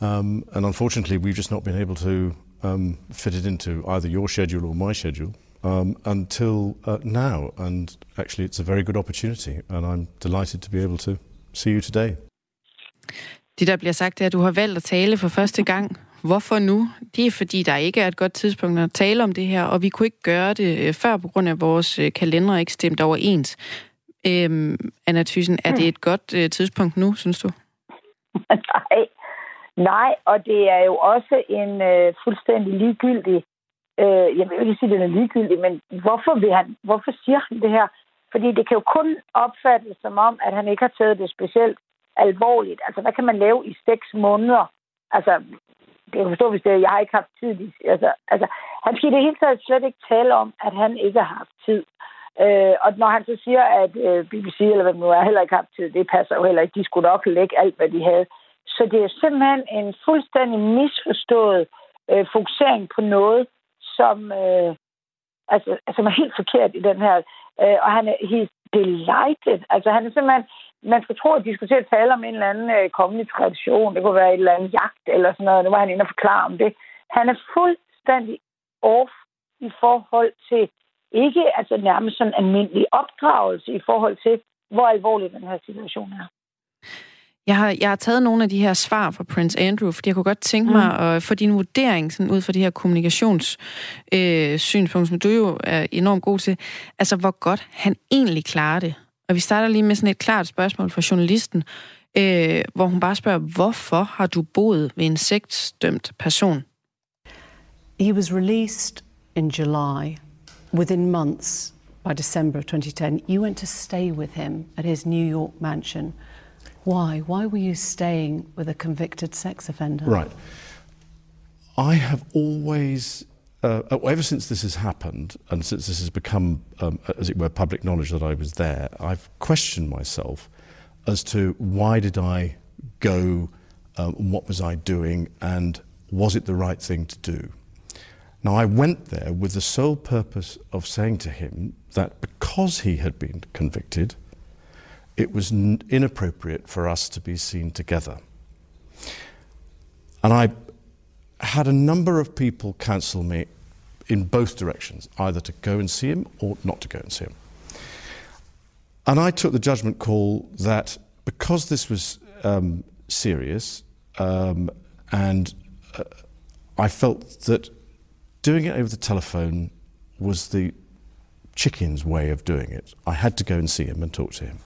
Um, and unfortunately, we've just not been able to um, fit it into either your schedule or my schedule um, until uh, now. And actually, it's a very good opportunity, and I'm delighted to be able to see you today. Det, der bliver sagt, er, at du har valgt at tale for første gang. Hvorfor nu? Det er, fordi der ikke er et godt tidspunkt at tale om det her, og vi kunne ikke gøre det øh, før på grund af vores øh, kalender ikke stemt overens. Øhm, Anna Thyssen, er det et godt øh, tidspunkt nu, synes du? Nej. Nej, og det er jo også en øh, fuldstændig ligegyldig øh, jeg vil ikke sige, at den er ligegyldig, men hvorfor, vil han, hvorfor siger han det her? Fordi det kan jo kun opfattes som om, at han ikke har taget det specielt alvorligt. Altså, hvad kan man lave i seks måneder? Altså, det kan forstå, hvis det, jeg har ikke haft tid. Altså, altså, han skal i det hele taget slet ikke tale om, at han ikke har haft tid. Øh, og når han så siger, at øh, BBC eller hvad det nu er, heller ikke har haft tid, det passer jo heller ikke. De skulle nok lægge alt, hvad de havde. Så det er simpelthen en fuldstændig misforstået øh, fokusering på noget, som, øh, altså, som er helt forkert i den her. Øh, og han er helt delighted. Altså han er simpelthen, man skal tro, at de skulle til at tale om en eller anden øh, kommende tradition. Det kunne være et eller andet jagt eller sådan noget. Nu var han inde og forklare om det. Han er fuldstændig off i forhold til ikke altså nærmest sådan almindelig opdragelse i forhold til, hvor alvorlig den her situation er. Jeg har, jeg har taget nogle af de her svar fra Prince Andrew, fordi jeg kunne godt tænke mig mm. at få din vurdering sådan ud fra de her kommunikationssynspunkter, øh, som du jo er enormt god til. Altså, hvor godt han egentlig klarer det. Og vi starter lige med sådan et klart spørgsmål fra journalisten, øh, hvor hun bare spørger, hvorfor har du boet ved en sektdømt person? He was released in July. Within months, by December 2010, you went to stay with him at his New York mansion. Why? Why were you staying with a convicted sex offender? Right. I have always, uh, uh, ever since this has happened, and since this has become, um, as it were, public knowledge that I was there, I've questioned myself as to why did I go, um, what was I doing, and was it the right thing to do? Now, I went there with the sole purpose of saying to him that because he had been convicted, it was inappropriate for us to be seen together. And I had a number of people counsel me in both directions, either to go and see him or not to go and see him. And I took the judgment call that because this was um, serious um, and uh, I felt that doing it over the telephone was the chicken's way of doing it. I had to go and see him and talk to him.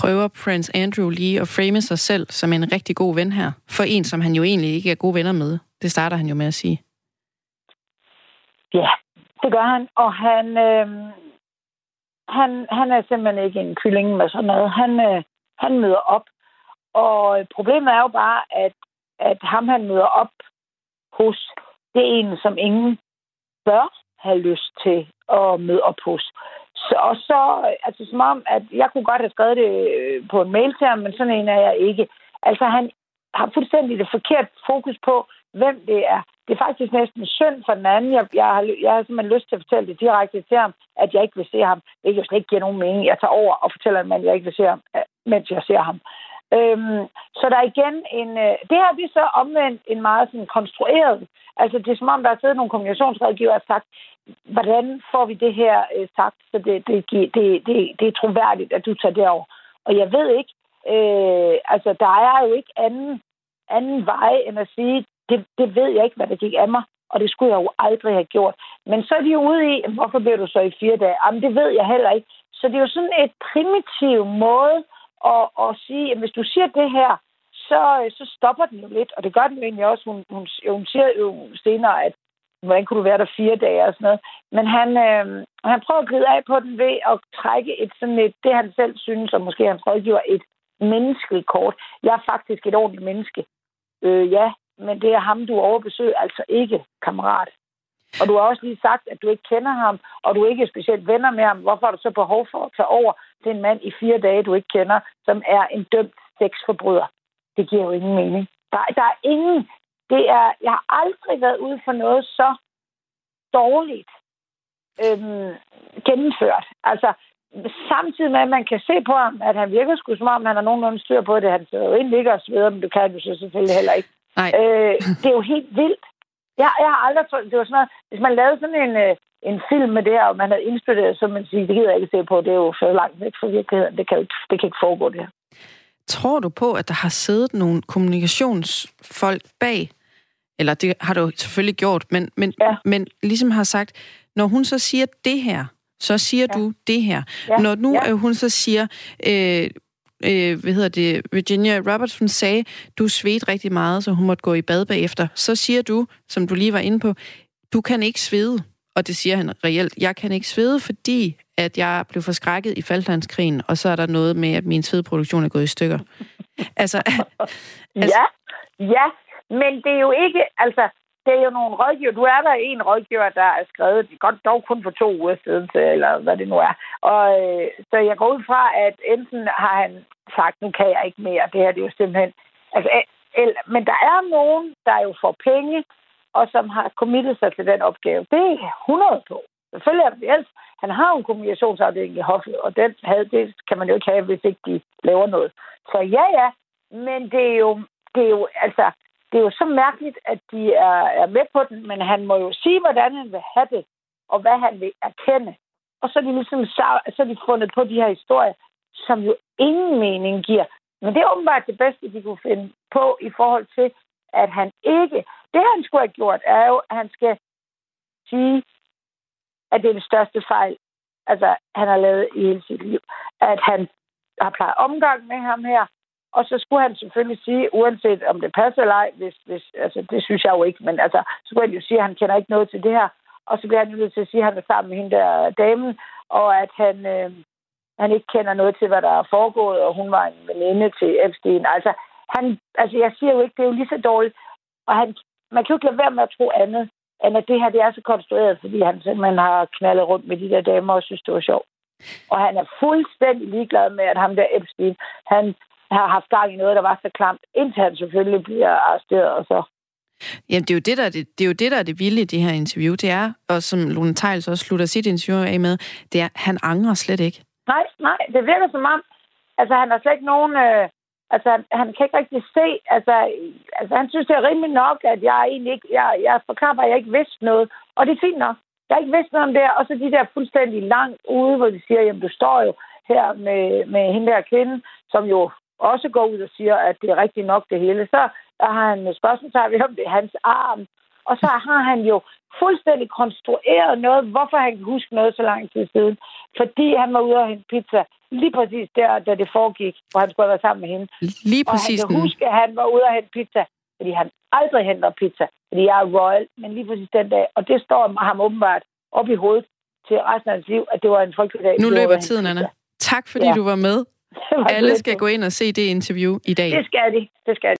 Prøver Prince Andrew lige at frame sig selv som en rigtig god ven her, for en, som han jo egentlig ikke er gode venner med. Det starter han jo med at sige. Ja, det gør han. Og han, øh, han, han er simpelthen ikke en kylling med sådan noget. Han, øh, han møder op. Og problemet er jo bare, at, at ham han møder op hos, det er en, som ingen bør have lyst til at møde op hos. Så, og så, altså som om, at jeg kunne godt have skrevet det øh, på en mail til ham, men sådan en er jeg ikke. Altså han har fuldstændig det forkert fokus på, hvem det er. Det er faktisk næsten synd for den anden. Jeg, jeg, har, jeg har simpelthen lyst til at fortælle det direkte til ham, at jeg ikke vil se ham. Det kan jo slet ikke give nogen mening. Jeg tager over og fortæller ham, at jeg ikke vil se ham, mens jeg ser ham. Øhm, så der er igen en... Øh, det her det er så omvendt en meget sådan konstrueret... Altså det er som om, der er siddet nogle kommunikationsrådgiver og sagt, hvordan får vi det her øh, sagt, så det, det, det, det, det er troværdigt, at du tager det over. Og jeg ved ikke, øh, altså der er jo ikke anden, anden vej end at sige, det, det ved jeg ikke, hvad der gik af mig, og det skulle jeg jo aldrig have gjort. Men så er de jo ude i, hvorfor bliver du så i fire dage? Jamen, det ved jeg heller ikke. Så det er jo sådan et primitiv måde og, og sige, at hvis du siger det her, så, øh, så stopper den jo lidt. Og det gør den jo egentlig også. Hun, hun, hun siger jo senere, at hvordan kunne du være der fire dage og sådan noget. Men han, øh, han prøver at glide af på den ved at trække et sådan et, det han selv synes, og måske hans rådgiver, et menneskeligt kort. Jeg er faktisk et ordentligt menneske. Øh, ja, men det er ham, du overbesøger, altså ikke kammerat. Og du har også lige sagt, at du ikke kender ham, og du ikke er specielt venner med ham. Hvorfor har du så behov for at tage over til en mand i fire dage, du ikke kender, som er en dømt sexforbryder? Det giver jo ingen mening. Der, der er ingen... Det er, jeg har aldrig været ude for noget så dårligt øhm, gennemført. Altså, samtidig med, at man kan se på ham, at han virker sgu som om, han har nogenlunde styr på det. Han sidder jo ikke og sveder, men du kan jo så selvfølgelig heller ikke. Nej. Øh, det er jo helt vildt. Jeg, jeg har aldrig troet, det var sådan noget, hvis man lavede sådan en, øh, en film med det her, og man havde indstuderet, så man siger, det gider jeg ikke se på, det er jo så langt væk fra virkeligheden, det kan, det kan ikke foregå det her. Tror du på, at der har siddet nogle kommunikationsfolk bag, eller det har du selvfølgelig gjort, men, men, ja. men ligesom har sagt, når hun så siger det her, så siger ja. du det her. Ja. Når nu ja. hun så siger, øh, øh, hvad hedder det, Virginia Roberts, hun sagde, du svedte rigtig meget, så hun måtte gå i bad bagefter. Så siger du, som du lige var inde på, du kan ikke svede. Og det siger han reelt, jeg kan ikke svede, fordi at jeg blev forskrækket i Falklandskrigen, og så er der noget med, at min svedproduktion er gået i stykker. altså, altså, ja, ja, men det er jo ikke, altså, det er jo nogle rådgiver. Du er der en rådgiver, der er skrevet, godt dog kun for to uger siden, eller hvad det nu er. Og øh, så jeg går ud fra, at enten har han sagt, nu kan jeg ikke mere. Det her det er jo simpelthen... Altså, eller, men der er nogen, der jo får penge, og som har committet sig til den opgave. Det er 100 på. Selvfølgelig er det ellers. Han har en kommunikationsafdeling i hoffet, og den havde, det kan man jo ikke have, hvis ikke de laver noget. Så ja, ja, men det er jo, det er jo altså, det er jo så mærkeligt, at de er, er med på den, men han må jo sige, hvordan han vil have det, og hvad han vil erkende. Og så er de ligesom så, så er de fundet på de her historier, som jo ingen mening giver. Men det er åbenbart det bedste, de kunne finde på i forhold til, at han ikke... Det, han skulle have gjort, er jo, at han skal sige, at det er den største fejl, altså, han har lavet i hele sit liv. At han har plejet omgang med ham her, og så skulle han selvfølgelig sige, uanset om det passer eller ej, hvis, hvis, altså, det synes jeg jo ikke, men altså, så skulle han jo sige, at han kender ikke noget til det her. Og så bliver han nødt til at sige, at han er sammen med hende der damen, og at han, øh, han ikke kender noget til, hvad der er foregået, og hun var en veninde til Epstein. Altså, han, altså, jeg siger jo ikke, det er jo lige så dårligt. Og han, man kan jo ikke lade være med at tro andet, end at det her det er så konstrueret, fordi han simpelthen har knaldet rundt med de der damer og synes, det var sjovt. Og han er fuldstændig ligeglad med, at ham der Epstein, han har haft gang i noget, der var så klamt, indtil han selvfølgelig bliver arresteret, og så Jamen, det er, jo det, der er det, det er jo det, der er det vilde i det her interview. Det er, og som Lone Tejls også slutter sit interview af med, det er, han angrer slet ikke. Nej, nej, det virker som om, altså han har slet ikke nogen, øh, altså han, han kan ikke rigtig se, altså, altså han synes, det er rimelig nok, at jeg egentlig ikke, jeg, jeg forklarer at jeg ikke vidste noget, og det er fint nok. Jeg har ikke vidst noget om det, og så de der fuldstændig langt ude, hvor de siger, jamen du står jo her med, med hende der kvinde, som jo også går ud og siger, at det er rigtigt nok det hele. Så har han spørgsmålstegn ved, om det er hans arm. Og så har han jo fuldstændig konstrueret noget, hvorfor han kan huske noget så lang tid siden. Fordi han var ude og hente pizza lige præcis der, da det foregik, hvor han skulle have været sammen med hende. Lige præcis. Og han kan huske, at han var ude og hente pizza, fordi han aldrig henter pizza, fordi jeg er royal, men lige præcis den dag. Og det står ham åbenbart op i hovedet til resten af hans liv, at det var en frygtelig dag. Nu løber tiden, Anna. Tak fordi ja. du var med. Alle skal gå ind og se det interview i dag. Det skal de. Det skal de.